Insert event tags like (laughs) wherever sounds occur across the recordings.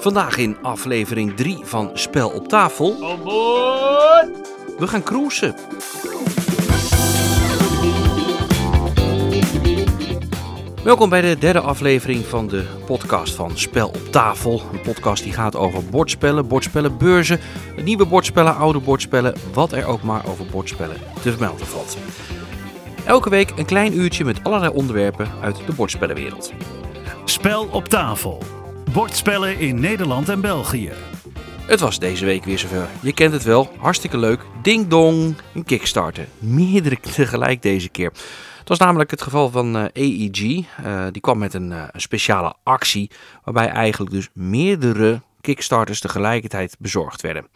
Vandaag in aflevering 3 van Spel op tafel. We gaan cruisen. Welkom bij de derde aflevering van de podcast van Spel op tafel. Een podcast die gaat over bordspellen, bordspellenbeurzen, nieuwe bordspellen, oude bordspellen, wat er ook maar over bordspellen te vermelden valt. Elke week een klein uurtje met allerlei onderwerpen uit de bordspellenwereld. Spel op tafel. Bordspellen in Nederland en België. Het was deze week weer zover. Je kent het wel, hartstikke leuk. Ding dong, een Kickstarter. Meerdere (laughs) tegelijk deze keer. Het was namelijk het geval van eh, AEG. Eh, die kwam met een, eh, een speciale actie waarbij eigenlijk dus meerdere Kickstarters tegelijkertijd bezorgd werden.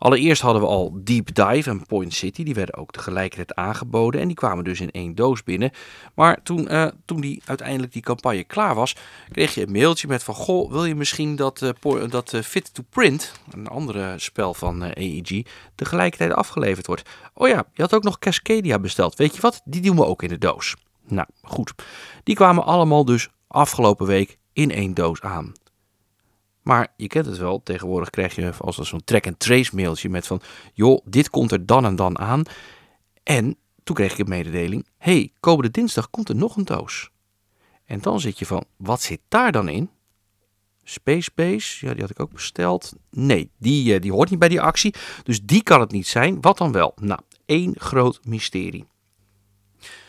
Allereerst hadden we al Deep Dive en Point City. Die werden ook tegelijkertijd aangeboden. En die kwamen dus in één doos binnen. Maar toen, eh, toen die, uiteindelijk die campagne klaar was, kreeg je een mailtje met van... Goh, wil je misschien dat, eh, dat eh, Fit to Print, een andere spel van AEG, tegelijkertijd afgeleverd wordt? Oh ja, je had ook nog Cascadia besteld. Weet je wat? Die doen we ook in de doos. Nou, goed. Die kwamen allemaal dus afgelopen week in één doos aan. Maar je kent het wel, tegenwoordig krijg je als zo'n track-and-trace mailtje met van... joh, dit komt er dan en dan aan. En toen kreeg ik een mededeling... hey, komende dinsdag komt er nog een doos. En dan zit je van, wat zit daar dan in? Space Base, ja, die had ik ook besteld. Nee, die, eh, die hoort niet bij die actie. Dus die kan het niet zijn. Wat dan wel? Nou, één groot mysterie.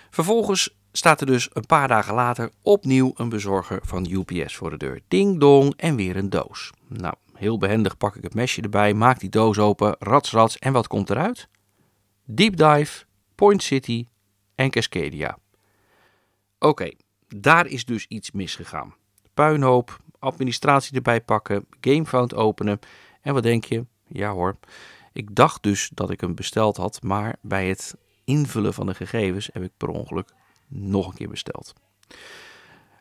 Vervolgens staat er dus een paar dagen later opnieuw een bezorger van UPS voor de deur. Ding dong en weer een doos. Nou, heel behendig pak ik het mesje erbij, maak die doos open, rats rats en wat komt eruit? Deep Dive, Point City en Cascadia. Oké, daar is dus iets misgegaan. Puinhoop, administratie erbij pakken, Gamefound openen en wat denk je? Ja hoor, ik dacht dus dat ik hem besteld had, maar bij het invullen van de gegevens heb ik per ongeluk nog een keer besteld.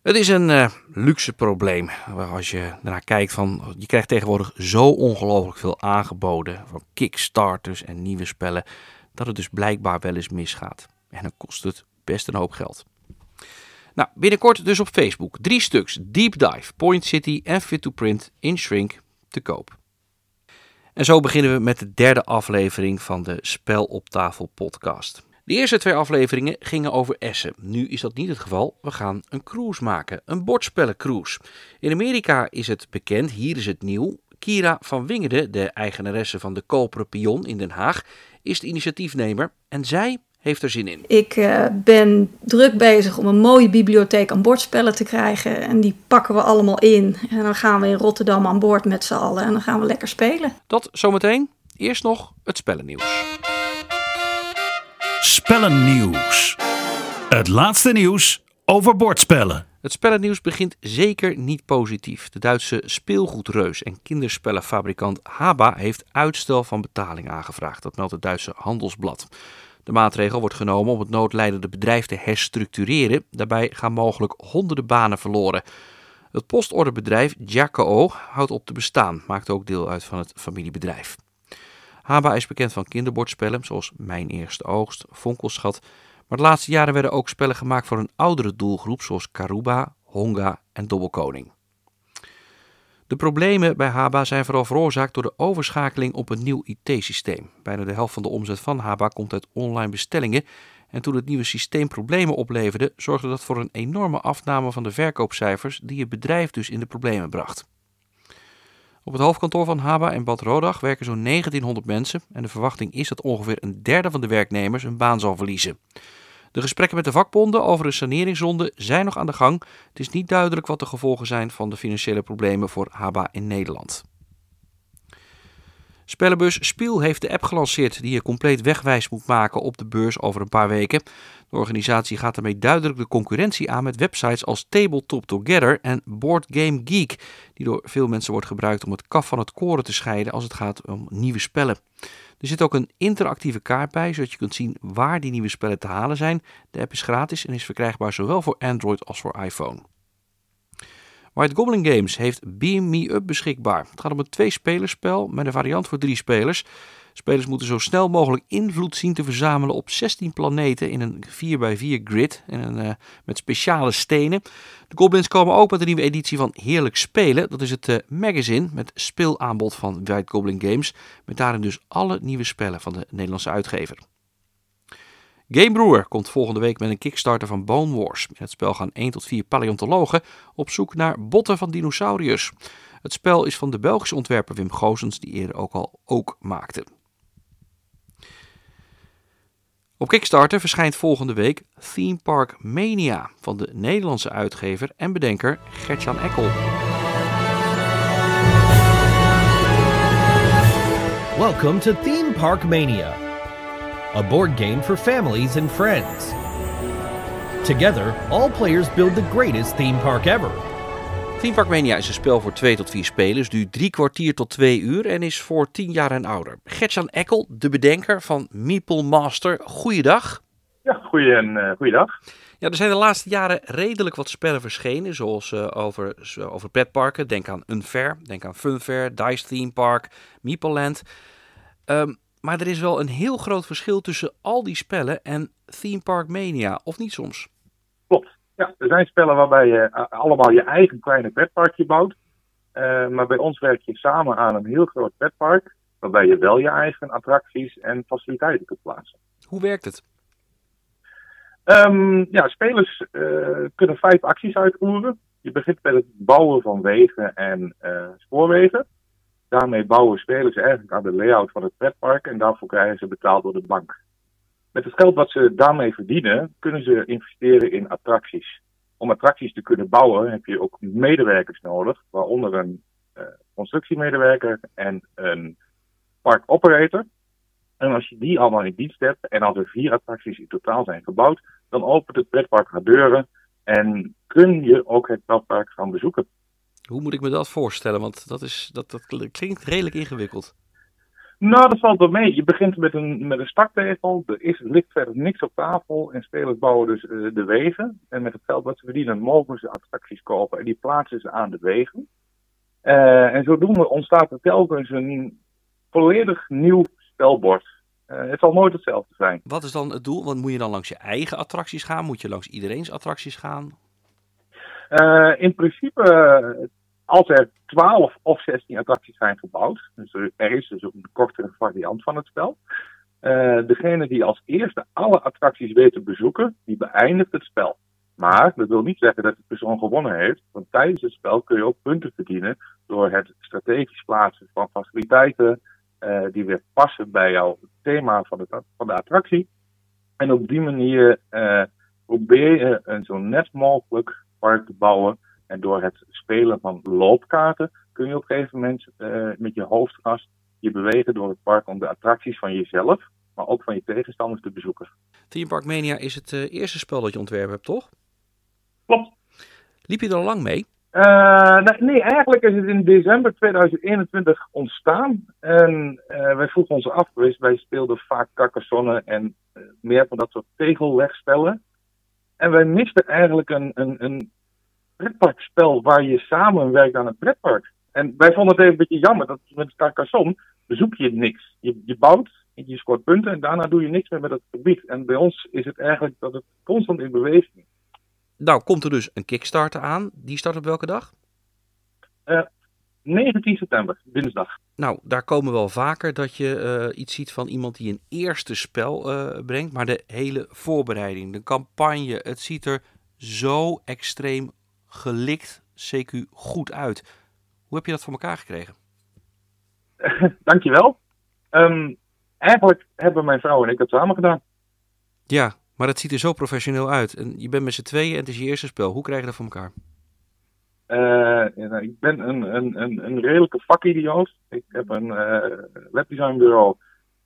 Het is een uh, luxe probleem. Als je naar kijkt van, je krijgt tegenwoordig zo ongelooflijk veel aangeboden van kickstarters en nieuwe spellen, dat het dus blijkbaar wel eens misgaat. En dan kost het best een hoop geld. Nou, binnenkort dus op Facebook drie stuks Deep Dive, Point City en Fit to Print in Shrink te koop. En zo beginnen we met de derde aflevering van de Spel op tafel podcast. De eerste twee afleveringen gingen over Essen. Nu is dat niet het geval. We gaan een cruise maken, een bordspellencruise. In Amerika is het bekend, hier is het nieuw. Kira van Wingerden, de eigenaresse van de Koperen Pion in Den Haag, is de initiatiefnemer en zij heeft er zin in. Ik uh, ben druk bezig om een mooie bibliotheek aan bordspellen te krijgen. En die pakken we allemaal in. En dan gaan we in Rotterdam aan boord met z'n allen. En dan gaan we lekker spelen. Dat zometeen. Eerst nog het spellennieuws. Spellennieuws. Het laatste nieuws over bordspellen. Het spellennieuws begint zeker niet positief. De Duitse speelgoedreus en kinderspellenfabrikant Haba heeft uitstel van betaling aangevraagd. Dat meldt het Duitse Handelsblad. De maatregel wordt genomen om het noodlijdende bedrijf te herstructureren. Daarbij gaan mogelijk honderden banen verloren. Het postorderbedrijf Jacoo houdt op te bestaan, maakt ook deel uit van het familiebedrijf. Haba is bekend van kinderbordspellen zoals Mijn Eerste Oogst, Fonkelschat. Maar de laatste jaren werden ook spellen gemaakt voor een oudere doelgroep zoals Karuba, Honga en Dobbelkoning. De problemen bij Haba zijn vooral veroorzaakt door de overschakeling op een nieuw IT-systeem. Bijna de helft van de omzet van Haba komt uit online bestellingen. En toen het nieuwe systeem problemen opleverde, zorgde dat voor een enorme afname van de verkoopcijfers, die het bedrijf dus in de problemen bracht. Op het hoofdkantoor van Haba in Bad Rodach werken zo'n 1900 mensen en de verwachting is dat ongeveer een derde van de werknemers een baan zal verliezen. De gesprekken met de vakbonden over een saneringsronde zijn nog aan de gang. Het is niet duidelijk wat de gevolgen zijn van de financiële problemen voor Haba in Nederland. Spellenbus Spiel heeft de app gelanceerd die je compleet wegwijs moet maken op de beurs over een paar weken. De organisatie gaat daarmee duidelijk de concurrentie aan met websites als Tabletop Together en Board Game Geek, die door veel mensen wordt gebruikt om het kaf van het koren te scheiden als het gaat om nieuwe spellen. Er zit ook een interactieve kaart bij, zodat je kunt zien waar die nieuwe spellen te halen zijn. De app is gratis en is verkrijgbaar zowel voor Android als voor iPhone. White Goblin Games heeft Beam Me Up beschikbaar. Het gaat om een twee-spelerspel met een variant voor drie spelers. Spelers moeten zo snel mogelijk invloed zien te verzamelen op 16 planeten in een 4x4 grid en een, uh, met speciale stenen. De Goblins komen ook met een nieuwe editie van Heerlijk Spelen. Dat is het uh, magazine met speelaanbod van White Goblin Games. Met daarin dus alle nieuwe spellen van de Nederlandse uitgever. Game Brewer komt volgende week met een Kickstarter van Bone Wars. In het spel gaan 1 tot 4 paleontologen op zoek naar botten van dinosauriërs. Het spel is van de Belgische ontwerper Wim Goosens, die eerder ook al ook maakte. Op Kickstarter verschijnt volgende week Theme Park Mania van de Nederlandse uitgever en bedenker Gertjan Ekkel. Welcome to Theme Park Mania, a board game for families and friends. Together, all players build the greatest theme park ever. Theme Park Mania is een spel voor 2 tot 4 spelers, duurt drie kwartier tot 2 uur en is voor 10 jaar en ouder. Gertjan Ekkel, de bedenker van Meeple Master, goeiedag. Ja, goeie en, uh, goeiedag. Ja, er zijn de laatste jaren redelijk wat spellen verschenen, zoals uh, over, over pretparken. Denk aan Unfair, denk aan Funfair, Dice Theme Park, Meeple Land. Um, maar er is wel een heel groot verschil tussen al die spellen en Theme Park Mania, of niet soms? Klopt. Ja, er zijn spellen waarbij je uh, allemaal je eigen kleine pretparkje bouwt. Uh, maar bij ons werk je samen aan een heel groot pretpark, waarbij je wel je eigen attracties en faciliteiten kunt plaatsen. Hoe werkt het? Um, ja, spelers uh, kunnen vijf acties uitvoeren. Je begint met het bouwen van wegen en spoorwegen. Daarmee bouwen spelers eigenlijk aan de layout van het pretpark en daarvoor krijgen ze betaald door de bank. Met het geld wat ze daarmee verdienen, kunnen ze investeren in attracties. Om attracties te kunnen bouwen heb je ook medewerkers nodig, waaronder een uh, constructiemedewerker en een park operator. En als je die allemaal in dienst hebt en als er vier attracties in totaal zijn gebouwd, dan opent het pretpark haar deuren en kun je ook het pretpark gaan bezoeken. Hoe moet ik me dat voorstellen? Want dat, is, dat, dat klinkt redelijk ingewikkeld. Nou, dat valt wel mee. Je begint met een, met een starttegel. Er is, ligt verder niks op tafel. En spelers bouwen dus uh, de wegen. En met het geld wat ze verdienen mogen ze attracties kopen. En die plaatsen ze aan de wegen. Uh, en zodoende ontstaat er telkens een volledig nieuw spelbord. Uh, het zal nooit hetzelfde zijn. Wat is dan het doel? Want moet je dan langs je eigen attracties gaan? Moet je langs iedereen's attracties gaan? in principe als er 12 of 16 attracties zijn gebouwd, dus er is dus een kortere variant van het spel. Uh, degene die als eerste alle attracties weet te bezoeken, die beëindigt het spel. Maar dat wil niet zeggen dat de persoon gewonnen heeft, want tijdens het spel kun je ook punten verdienen door het strategisch plaatsen van faciliteiten uh, die weer passen bij jouw thema van de, van de attractie. En op die manier uh, probeer je een zo net mogelijk park te bouwen en door het spelen van loopkaarten kun je op een gegeven moment uh, met je hoofdgast je bewegen door het park om de attracties van jezelf, maar ook van je tegenstanders te bezoeken. Theme Park Mania is het uh, eerste spel dat je ontwerpen hebt, toch? Klopt. Liep je er al lang mee? Uh, nee, nee, eigenlijk is het in december 2021 ontstaan. En wij vroegen ons af, wij speelden vaak Carcassonne en meer van dat soort tegelwegspellen. En wij misten eigenlijk een, een, een pretparkspel waar je samen werkt aan het pretpark. En wij vonden het even een beetje jammer dat met Carcassonne bezoek je niks. Je, je bouwt, je scoort punten en daarna doe je niks meer met het gebied. En bij ons is het eigenlijk dat het constant in beweging is. Nou, komt er dus een Kickstarter aan. Die start op welke dag? Uh, 19 september, dinsdag. Nou, daar komen wel vaker dat je uh, iets ziet van iemand die een eerste spel uh, brengt. Maar de hele voorbereiding, de campagne, het ziet er zo extreem gelikt, CQ goed uit. Hoe heb je dat voor elkaar gekregen? (laughs) Dankjewel. Um, eigenlijk hebben mijn vrouw en ik het samen gedaan. Ja, maar het ziet er zo professioneel uit. En je bent met z'n tweeën en het is je eerste spel. Hoe krijg je dat voor elkaar? Uh, ja, ik ben een, een, een, een redelijke vakidioot. Ik heb een uh, webdesignbureau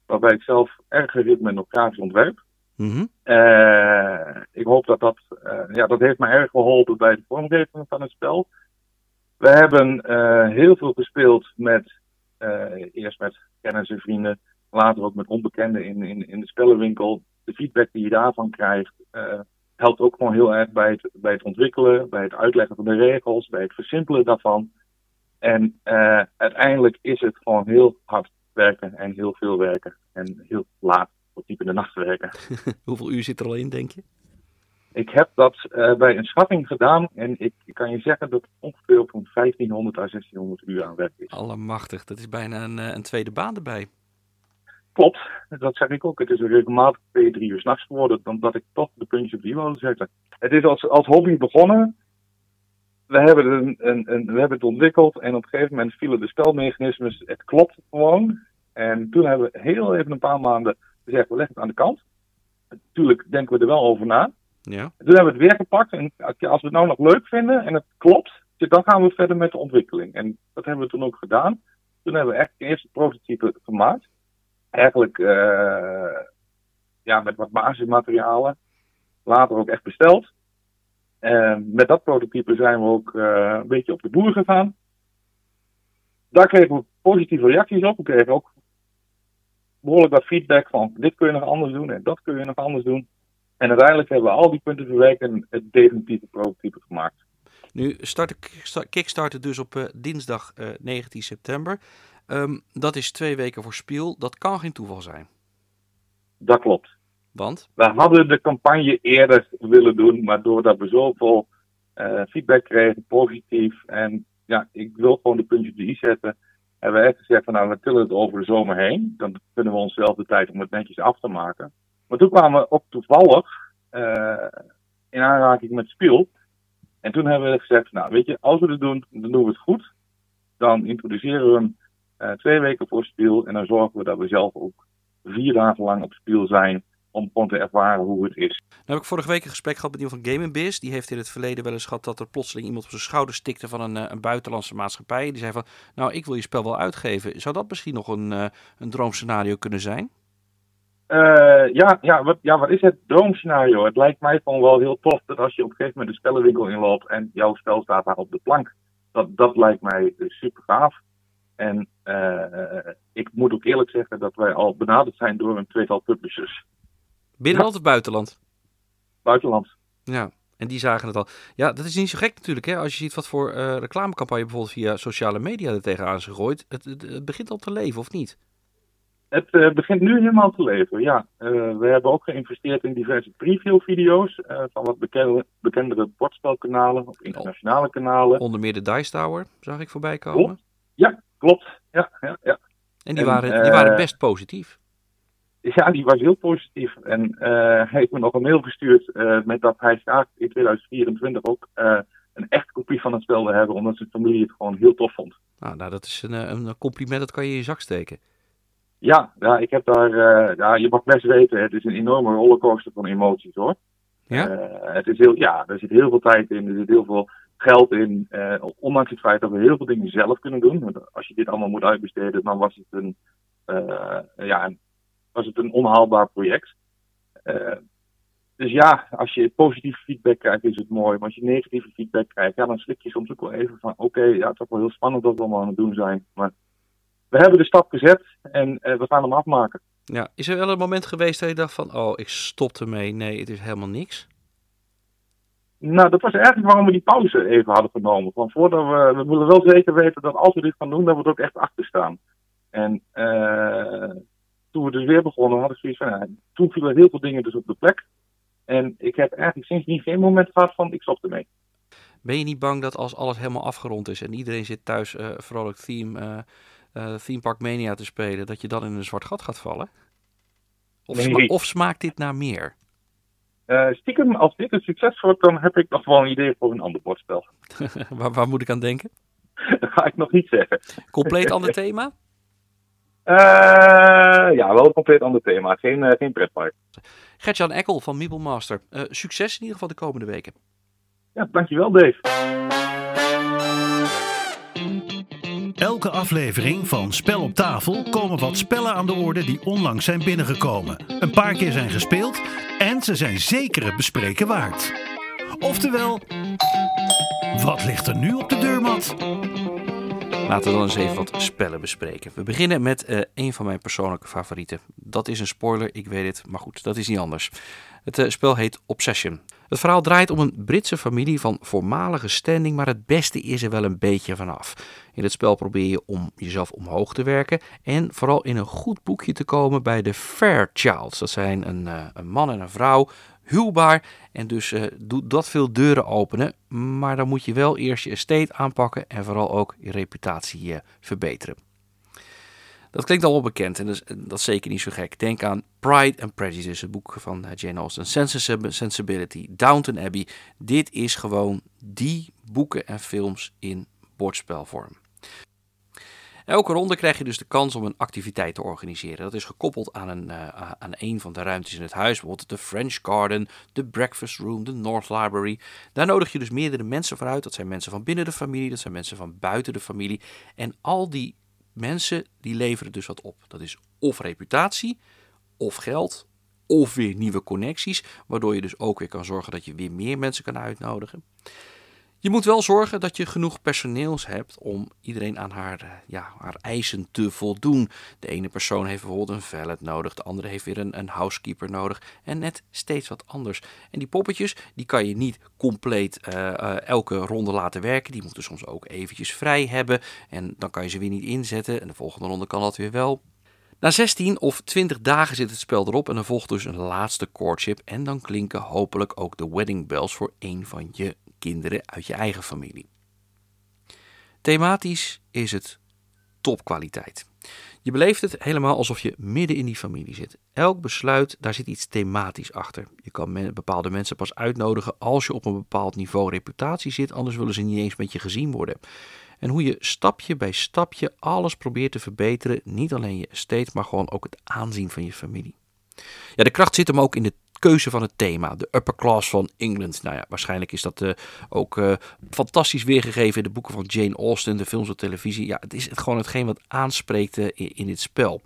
waarbij ik zelf erg ben op grafisch ontwerp. -hmm. uh, ik hoop dat dat, uh, ja, dat heeft me erg geholpen bij de vormgeving van het spel. We hebben uh, heel veel gespeeld met, eerst met kennis en vrienden, later ook met onbekenden in, in, in de spellenwinkel. De feedback die je daarvan krijgt, helpt ook gewoon heel erg bij het, bij het ontwikkelen, bij het uitleggen van de regels, bij het versimpelen daarvan. En uiteindelijk is het gewoon heel hard werken en heel veel werken. En heel laat, tot diep in de nacht werken. (laughs) Hoeveel uur zit er al in, denk je? Ik heb dat uh, bij een schatting gedaan en ik, ik, kan je zeggen dat het ongeveer op 1500 à 1600 uur aan werk is. Allemachtig, dat is bijna een, een tweede baan erbij. Klopt, dat zeg ik ook. Het is regelmatig twee, drie uur s'nachts geworden, omdat ik toch de puntje op die wilde zetten. Het is als, als hobby begonnen. We hebben, een, een, een, we hebben het ontwikkeld en op een gegeven moment vielen de spelmechanismes. Het klopt gewoon. En toen hebben we heel even een paar maanden gezegd, we leggen het aan de kant. Natuurlijk denken we er wel over na. Ja. Toen hebben we het weer gepakt en als we het nou nog leuk vinden en het klopt, dan gaan we verder met de ontwikkeling. En dat hebben we toen ook gedaan. Toen hebben we echt het eerste prototype gemaakt eigenlijk uh, ja, met wat basismaterialen. Later ook echt besteld. En met dat prototype zijn we ook uh, een beetje op de boer gegaan. Daar kregen we positieve reacties op. We kregen ook behoorlijk wat feedback van dit kun je nog anders doen en dat kun je nog anders doen. En uiteindelijk hebben we al die punten verwerkt en het definitieve prototype gemaakt. Nu start Kickstarter dus op uh, dinsdag 19 september. Um, dat is twee weken voor Spiel. Dat kan geen toeval zijn. Dat klopt. Want? We hadden de campagne eerder willen doen, maar doordat we zoveel uh, feedback kregen, positief. En ja, ik wil gewoon de puntjes op de i zetten. Hebben we echt gezegd van nou, we tillen het over de zomer heen. Dan kunnen we onszelf de tijd om het netjes af te maken. Maar toen kwamen we ook toevallig uh, in aanraking met Spiel. En toen hebben we gezegd, nou weet je, als we het doen, dan doen we het goed. Dan introduceren we hem uh, twee weken voor Spiel. En dan zorgen we dat we zelf ook vier dagen lang op Spiel zijn. Om gewoon te ervaren hoe het is. Nou heb ik vorige week een gesprek gehad met iemand van Game Biz. Die heeft in het verleden wel eens gehad dat er plotseling iemand op zijn schouder stikte van een, een buitenlandse maatschappij. Die zei van, nou ik wil je spel wel uitgeven. Zou dat misschien nog een, uh, een droomscenario kunnen zijn? Uh, ja, ja, wat, ja, wat is het droomscenario? Het lijkt mij gewoon wel heel tof dat als je op een gegeven moment de spellenwinkel inloopt en jouw spel staat daar op de plank. Dat, dat lijkt mij super gaaf. En uh, ik moet ook eerlijk zeggen dat wij al benaderd zijn door een tweetal publishers. Binnenland ja. of buitenland? Buitenland. Ja, en die zagen het al. Ja, dat is niet zo gek natuurlijk. Hè? Als je ziet wat voor uh, reclamecampagne bijvoorbeeld via sociale media er tegenaan is gegooid. Het, het, het begint al te leven, of niet? Het uh, begint nu helemaal te leven, ja. Uh, we hebben ook geïnvesteerd in diverse preview-video's van wat bekende, bekendere bordspelkanalen of internationale kanalen. Onder meer de Dice Tower zag ik voorbij komen. Klopt. Ja, klopt. Ja, ja, ja. En die, en, waren, die waren best positief. Ja, die was heel positief. En hij heeft me nog een mail gestuurd met dat hij graag in 2024 ook een echt kopie van het spel wil hebben, omdat zijn familie het gewoon heel tof vond. Nou, nou dat is een, een compliment, dat kan je in je zak steken. Ja, ja, ik heb daar, ja, je mag best weten, het is een enorme rollercoaster van emoties hoor. Ja? Het is heel, ja, er zit heel veel tijd in, er zit heel veel geld in. Ondanks het feit dat we heel veel dingen zelf kunnen doen. Want als je dit allemaal moet uitbesteden, dan was het een, ja, een, was het een onhaalbaar project. dus ja, als je positieve feedback krijgt, is het mooi. Maar als je negatieve feedback krijgt, ja, dan slik je soms ook wel even van: oké, okay, ja, het is ook wel heel spannend wat we allemaal aan het doen zijn. Maar we hebben de stap gezet en uh, we gaan hem afmaken. Ja, is er wel een moment geweest dat je dacht van, oh, ik stop ermee, nee, het is helemaal niks? Nou, dat was eigenlijk waarom we die pauze even hadden genomen. Van voordat we, we willen wel zeker weten dat als we dit gaan doen, dat we er ook echt achter staan. En uh, toen we dus weer begonnen, had ik zoiets van, ja, toen vielen heel veel dingen dus op de plek. En ik heb eigenlijk sindsdien geen moment gehad van, ik stop ermee. Ben je niet bang dat als alles helemaal afgerond is en iedereen zit thuis uh, vrolijk theme... Uh uh, Theme Park Mania te spelen, dat je dan in een zwart gat gaat vallen? Of, Nee. sma of smaakt dit naar meer? Stiekem, als dit een succes wordt, dan heb ik nog wel een idee voor een ander bordspel. (laughs) waar, waar moet ik aan denken? (laughs) dat ga ik nog niet zeggen. Compleet (laughs) ander thema? Uh, ja, wel een compleet ander thema. Geen, uh, geen pretpark. Gertjan Ekkel van Meeple Master. Uh, succes in ieder geval de komende weken. Ja, dankjewel Dave. Elke aflevering van Spel op tafel komen wat spellen aan de orde die onlangs zijn binnengekomen. Een paar keer zijn gespeeld en ze zijn zeker het bespreken waard. Oftewel, wat ligt er nu op de deurmat? Laten we dan eens even wat spellen bespreken. We beginnen met uh, een van mijn persoonlijke favorieten. Dat is een spoiler, ik weet het, maar goed, dat is niet anders. Het uh, spel heet Obsession. Het verhaal draait om een Britse familie van voormalige standing, maar het beste is er wel een beetje vanaf. In het spel probeer je om jezelf omhoog te werken en vooral in een goed boekje te komen bij de Fairchilds. Dat zijn een, uh, een man en een vrouw, huwbaar en dus uh, doet dat veel deuren openen. Maar dan moet je wel eerst je estate aanpakken en vooral ook je reputatie uh, verbeteren. Dat klinkt al bekend en dat is, dat is, zeker niet zo gek. Denk aan Pride and Prejudice, het boek van Jane Austen. Sensibility, Downton Abbey. Dit is gewoon die boeken en films in bordspelvorm. Elke ronde krijg je dus de kans om een activiteit te organiseren. Dat is gekoppeld aan een, uh, aan een van de ruimtes in het huis, bijvoorbeeld de French Garden, de Breakfast Room, de North Library. Daar nodig je dus meerdere mensen voor uit. Dat zijn mensen van binnen de familie, dat zijn mensen van buiten de familie. En al die mensen die leveren dus wat op. Dat is of reputatie, of geld, of weer nieuwe connecties, waardoor je dus ook weer kan zorgen dat je weer meer mensen kan uitnodigen. Je moet wel zorgen dat je genoeg personeels hebt om iedereen aan haar, ja, haar eisen te voldoen. De ene persoon heeft bijvoorbeeld een valet nodig, de andere heeft weer een, een housekeeper nodig en net steeds wat anders. En die poppetjes, die kan je niet compleet uh, uh, elke ronde laten werken. Die moeten soms ook eventjes vrij hebben en dan kan je ze weer niet inzetten. En de volgende ronde kan dat weer wel. Na 16 of 20 dagen zit het spel erop en dan volgt dus een laatste courtship. En dan klinken hopelijk ook de wedding bells voor een van je kinderen uit je eigen familie. Thematisch is het topkwaliteit. Je beleeft het helemaal alsof je midden in die familie zit. Elk besluit, daar zit iets thematisch achter. Je kan bepaalde mensen pas uitnodigen als je op een bepaald niveau reputatie zit, anders willen ze niet eens met je gezien worden. En hoe je stapje bij stapje alles probeert te verbeteren, niet alleen je estate, maar gewoon ook het aanzien van je familie. Ja, de kracht zit hem ook in de keuze van het thema. De upper class van England. Nou ja, waarschijnlijk is dat uh, ook uh, fantastisch weergegeven in de boeken van Jane Austen, de films op televisie. Ja, het is het gewoon hetgeen wat aanspreekt uh, in, in dit spel.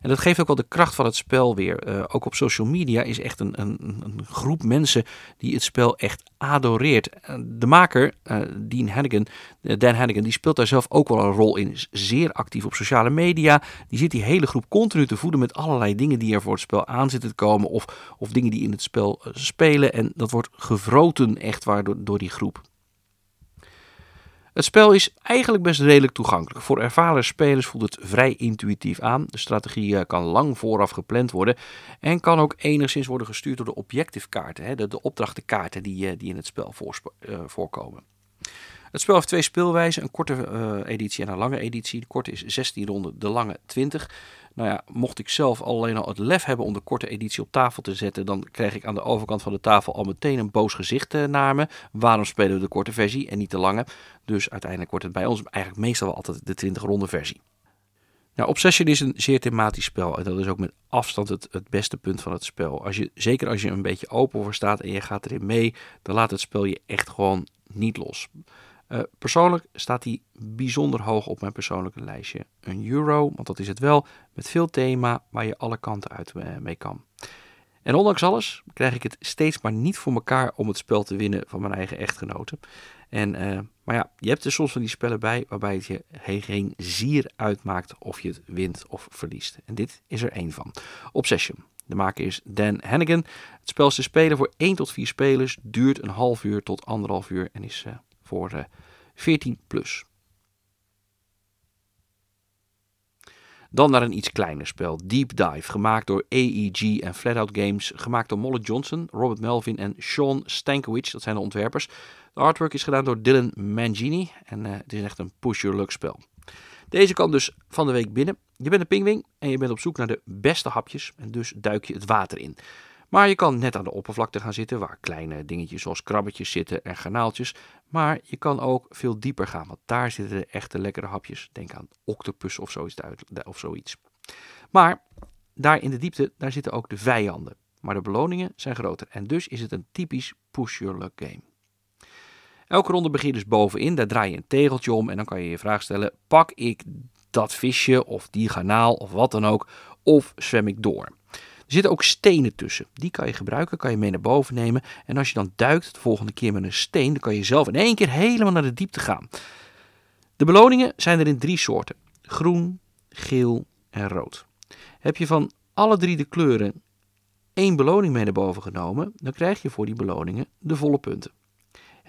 En dat geeft ook wel de kracht van het spel weer. Uh, ook op social media is echt een, een, een, groep mensen die het spel echt adoreert. De maker, uh, Dean Hannigan, Dan Hannigan, die speelt daar zelf ook wel een rol in. Is zeer actief op sociale media. Die zit die hele groep continu te voeden met allerlei dingen die er voor het spel aan zitten te komen. Of, of dingen die in het spel spelen. En dat wordt gevroten echt waar door, door die groep. Het spel is eigenlijk best redelijk toegankelijk. Voor ervaren spelers voelt het vrij intuïtief aan. De strategie eh, kan lang vooraf gepland worden en kan ook enigszins worden gestuurd door de objective kaarten, de, de opdrachtenkaarten die, eh, die in het spel uh, voorkomen. Het spel heeft twee speelwijzen, een korte editie en een lange editie. De korte is 16 ronden, de lange 20. Nou ja, mocht ik zelf alleen al het lef hebben om de korte editie op tafel te zetten, dan krijg ik aan de overkant van de tafel al meteen een boos gezicht uh, naar me. Waarom spelen we de korte versie en niet de lange? Dus uiteindelijk wordt het bij ons eigenlijk meestal wel altijd de 20 ronde versie. Nou, Obsession is een zeer thematisch spel en dat is ook met afstand het, het beste punt van het spel. Als je, zeker als je een beetje open voor staat en je gaat erin mee, dan laat het spel je echt gewoon niet los. Uh, persoonlijk staat hij bijzonder hoog op mijn persoonlijke lijstje. Een euro, want dat is het wel, met veel thema waar je alle kanten uit uh, mee kan. En ondanks alles krijg ik het steeds maar niet voor elkaar om het spel te winnen van mijn eigen echtgenoten. En, uh, maar ja, je hebt er soms van die spellen bij waarbij het je geen zier uitmaakt of je het wint of verliest. En dit is er één van. Obsession. De maker is Dan Hannigan. Het spel is te spelen voor 1 tot 4 spelers, duurt een half uur tot anderhalf uur en is voor uh, 14 plus. Dan naar een iets kleiner spel, Deep Dive, gemaakt door AEG en Flatout Games, gemaakt door Molly Johnson, Robert Melvin en Sean Stankiewicz, dat zijn de ontwerpers. De artwork is gedaan door Dylan Mangini en uh, het is echt een push-your-luck spel. Deze kan dus van de week binnen. Je bent een pingwing en je bent op zoek naar de beste hapjes en dus duik je het water in. Maar je kan net aan de oppervlakte gaan zitten, waar kleine dingetjes zoals krabbetjes zitten en garnaaltjes. Maar je kan ook veel dieper gaan, want daar zitten de echte lekkere hapjes. Denk aan octopus of zoiets. Of zoiets. Maar daar in de diepte, daar zitten ook de vijanden. Maar de beloningen zijn groter en dus is het een typisch push-your-luck game. Elke ronde begin je dus bovenin, daar draai je een tegeltje om en dan kan je je vraag stellen, pak ik dat visje of die garnaal of wat dan ook, of zwem ik door? Zitten ook stenen tussen. Die kan je gebruiken, kan je mee naar boven nemen. En als je dan duikt de volgende keer met een steen, dan kan je zelf in één keer helemaal naar de diepte gaan. De beloningen zijn er in drie soorten: groen, geel en rood. Heb je van alle drie de kleuren één beloning mee naar boven genomen, dan krijg je voor die beloningen de volle punten.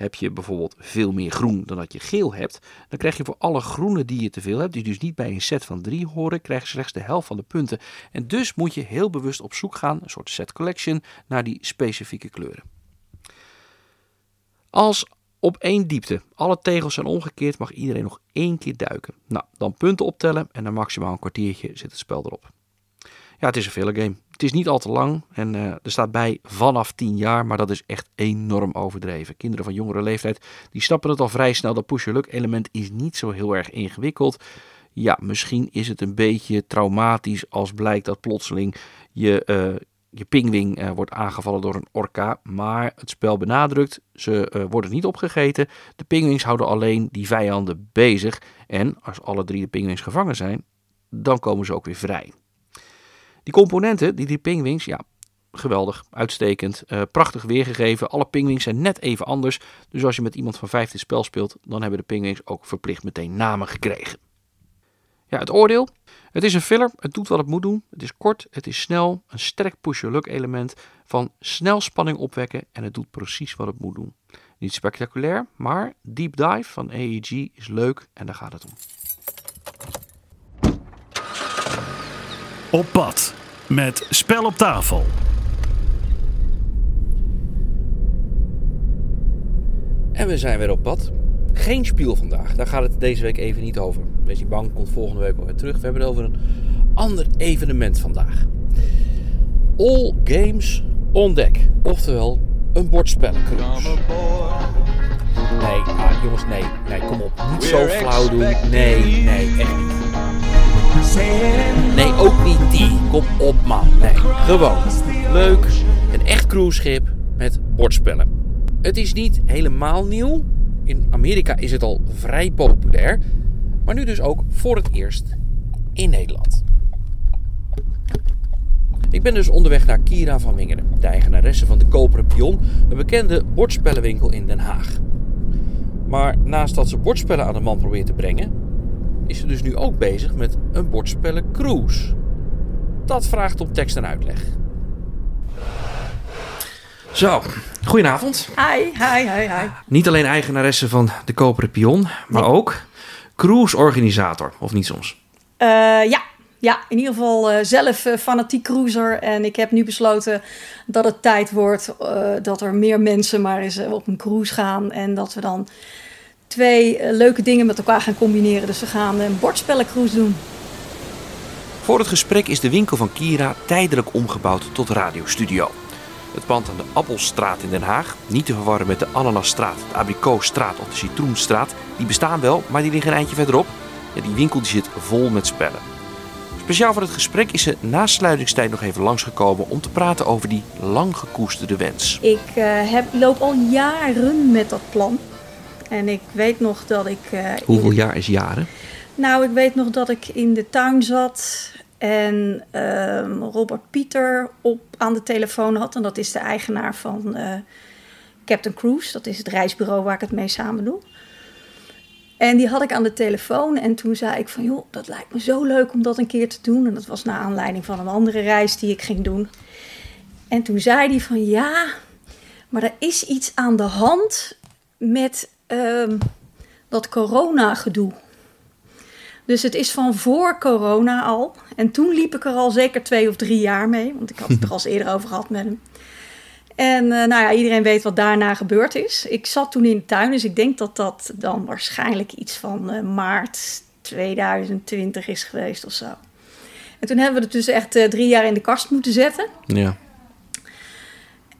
Heb je bijvoorbeeld veel meer groen dan dat je geel hebt, dan krijg je voor alle groene die je te veel hebt, die dus niet bij een set van drie horen, krijg je slechts de helft van de punten. En dus moet je heel bewust op zoek gaan, een soort set collection, naar die specifieke kleuren. Als op één diepte alle tegels zijn omgekeerd, mag iedereen nog één keer duiken. Nou, dan punten optellen en na maximaal een kwartiertje zit het spel erop. Ja, het is een filler game. Het is niet al te lang en uh, er staat bij vanaf 10 jaar, maar dat is echt enorm overdreven. Kinderen van jongere leeftijd die snappen het al vrij snel. Dat push-your-luck element is niet zo heel erg ingewikkeld. Ja, misschien is het een beetje traumatisch als blijkt dat plotseling je, uh, je pingwing uh, wordt aangevallen door een orka. Maar het spel benadrukt, ze worden niet opgegeten. De pingwings houden alleen die vijanden bezig. En als alle drie de pingwings gevangen zijn, dan komen ze ook weer vrij. Die componenten, die, die pingwings, ja, geweldig, uitstekend, uh, prachtig weergegeven. Alle pingwings zijn net even anders. Dus als je met iemand van vijf dit spel speelt, dan hebben de pingwings ook verplicht meteen namen gekregen. Ja, het oordeel. Het is een filler, het doet wat het moet doen. Het is kort, het is snel, een sterk push-your-luck element van snel spanning opwekken en het doet precies wat het moet doen. Niet spectaculair, maar Deep Dive van AEG is leuk en daar gaat het om. Op pad met Spel op tafel. En we zijn weer op pad. Geen spiel vandaag, daar gaat het deze week even niet over. Deze bank komt volgende week alweer terug. We hebben het over een ander evenement vandaag. All Games on Deck, oftewel een bordspellencruise. Nee, ah, jongens, nee, nee, kom op. Niet zo flauw doen. Nee, nee, echt niet. Nee, ook niet die. Kom op, man. Nee, gewoon. Leuk. Een echt cruiseschip met bordspellen. Het is niet helemaal nieuw. In Amerika is het al vrij populair. Maar nu dus ook voor het eerst in Nederland. Ik ben dus onderweg naar Kira van Wingeren, de eigenaresse van de Koperen Pion, een bekende bordspellenwinkel in Den Haag. Maar naast dat ze bordspellen aan de man probeert te brengen, is ze dus nu ook bezig met een bordspellen cruise. Dat vraagt om tekst en uitleg. Zo, goedenavond. Hi, hi, hi, hi. Niet alleen eigenaresse van de Koperen Pion, maar ook cruise-organisator, of niet soms? Uh, ja, ja, in ieder geval uh, zelf uh, fanatiek cruiser. En ik heb nu besloten dat het tijd wordt uh, dat er meer mensen maar eens op een cruise gaan. En dat we dan twee leuke dingen met elkaar gaan combineren. Dus we gaan een bordspellencruise doen. Voor het gesprek is de winkel van Kira tijdelijk omgebouwd tot radiostudio. Het pand aan de Appelstraat in Den Haag, niet te verwarren met de Ananasstraat, de Abrikoosstraat of de Citroenstraat, die bestaan wel, maar die liggen een eindje verderop. Ja, die winkel die zit vol met spellen. Speciaal voor het gesprek is ze na sluitingstijd nog even langsgekomen om te praten over die lang gekoesterde wens. Ik uh, heb, loop al jaren met dat plan. En ik weet nog dat ik. Uh, Hoeveel de... jaar is jaren? Nou, ik weet nog dat ik in de tuin zat en uh, Robert Pieter op, aan de telefoon had. En dat is de eigenaar van uh, Captain Cruise. Dat is het reisbureau waar ik het mee samen doe. En die had ik aan de telefoon en toen zei ik van joh, dat lijkt me zo leuk om dat een keer te doen. En dat was naar aanleiding van een andere reis die ik ging doen. En toen zei hij van ja, maar er is iets aan de hand met um, dat corona-gedoe. Dus het is van voor corona al. En toen liep ik er al zeker twee of drie jaar mee, want ik had het (laughs) er al eens eerder over gehad met hem. En uh, nou ja, iedereen weet wat daarna gebeurd is. Ik zat toen in de tuin, dus ik denk dat dat dan waarschijnlijk iets van uh, maart 2020 is geweest of zo. En toen hebben we het dus echt uh, drie jaar in de kast moeten zetten. Ja.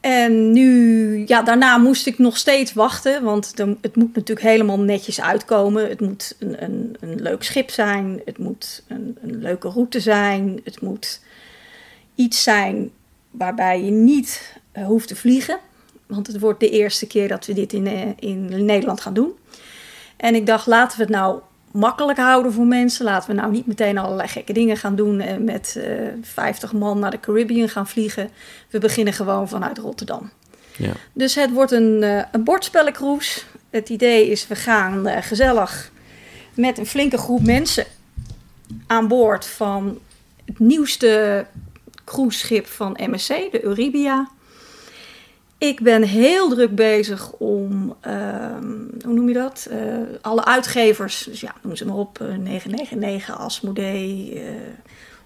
En nu, ja, daarna moest ik nog steeds wachten, want het moet natuurlijk helemaal netjes uitkomen. Het moet een, een, een leuk schip zijn, het moet een, een leuke route zijn, het moet iets zijn waarbij je niet uh, hoeft te vliegen. Want het wordt de eerste keer dat we dit in, uh, in Nederland gaan doen. En ik dacht, laten we het nou makkelijk houden voor mensen. Laten we nou niet meteen allerlei gekke dingen gaan doen en met uh, 50 man naar de Caribbean gaan vliegen. We beginnen gewoon vanuit Rotterdam. Ja. Dus het wordt een, uh, een bordspellencruise. Het idee is, we gaan uh, gezellig met een flinke groep mensen aan boord van het nieuwste cruiseschip van MSC, de Euribia. Ik ben heel druk bezig om, ehm, hoe noem je dat? Eh, alle uitgevers, dus ja, noem ze maar op, eh 999, Asmodee, eh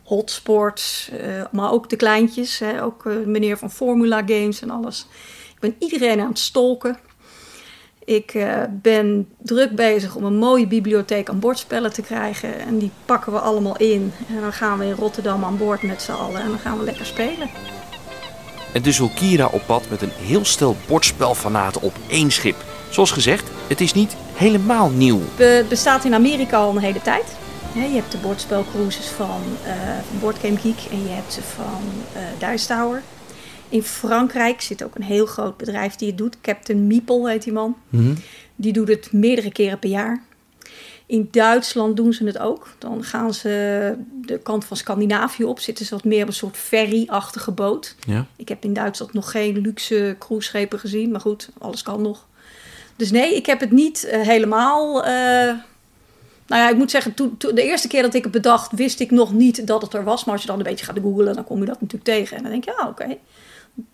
Hotsport, eh, maar ook de kleintjes, hè, ook meneer van Formula Games en alles. Ik ben iedereen aan het stolken. Ik ben druk bezig om een mooie bibliotheek aan bordspellen te krijgen. En die pakken we allemaal in. En dan gaan we in Rotterdam aan boord met z'n allen. En dan gaan we lekker spelen. En dus wil Kira op pad met een heel stel bordspelfanaten op één schip. Zoals gezegd, het is niet helemaal nieuw. Het bestaat in Amerika al een hele tijd. Hè, je hebt de bordspelcruises van, eh van Board Game Geek en je hebt ze van eh Dice Tower. In Frankrijk zit ook een heel groot bedrijf die het doet. Captain Meeple heet die man. Die doet het meerdere keren per jaar. In Duitsland doen ze het ook. Dan gaan ze de kant van Scandinavië op. Zitten ze wat meer op een soort ferry-achtige boot. Ja. Ik heb in Duitsland nog geen luxe cruiseschepen gezien. Maar goed, alles kan nog. Dus nee, ik heb het niet eh, helemaal... eh, nou ja, ik moet zeggen, toen, toen- de eerste keer dat ik het bedacht... wist ik nog niet dat het er was. Maar als je dan een beetje gaat googlen, dan kom je dat natuurlijk tegen. En dan denk je, ja, oké.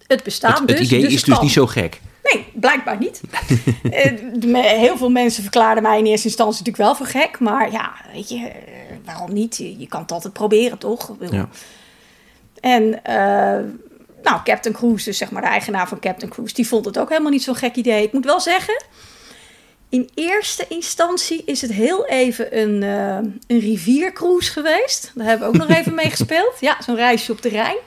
Het bestaat Het, dus. het idee dus is het dus niet zo gek. Nee, blijkbaar niet. (laughs) Eh, Heel veel mensen verklaarden mij in eerste instantie natuurlijk wel voor gek. Maar ja, weet je, eh, waarom niet? Je kan het altijd proberen, toch? Ja. En eh, nou, Captain Cruise, dus zeg maar de eigenaar van Captain Cruise, die vond het ook helemaal niet zo'n gek idee. Ik moet wel zeggen, in eerste instantie is het heel even een, een riviercruise geweest. Daar hebben we ook nog even mee (laughs) gespeeld. Ja, zo'n reisje op de Rijn.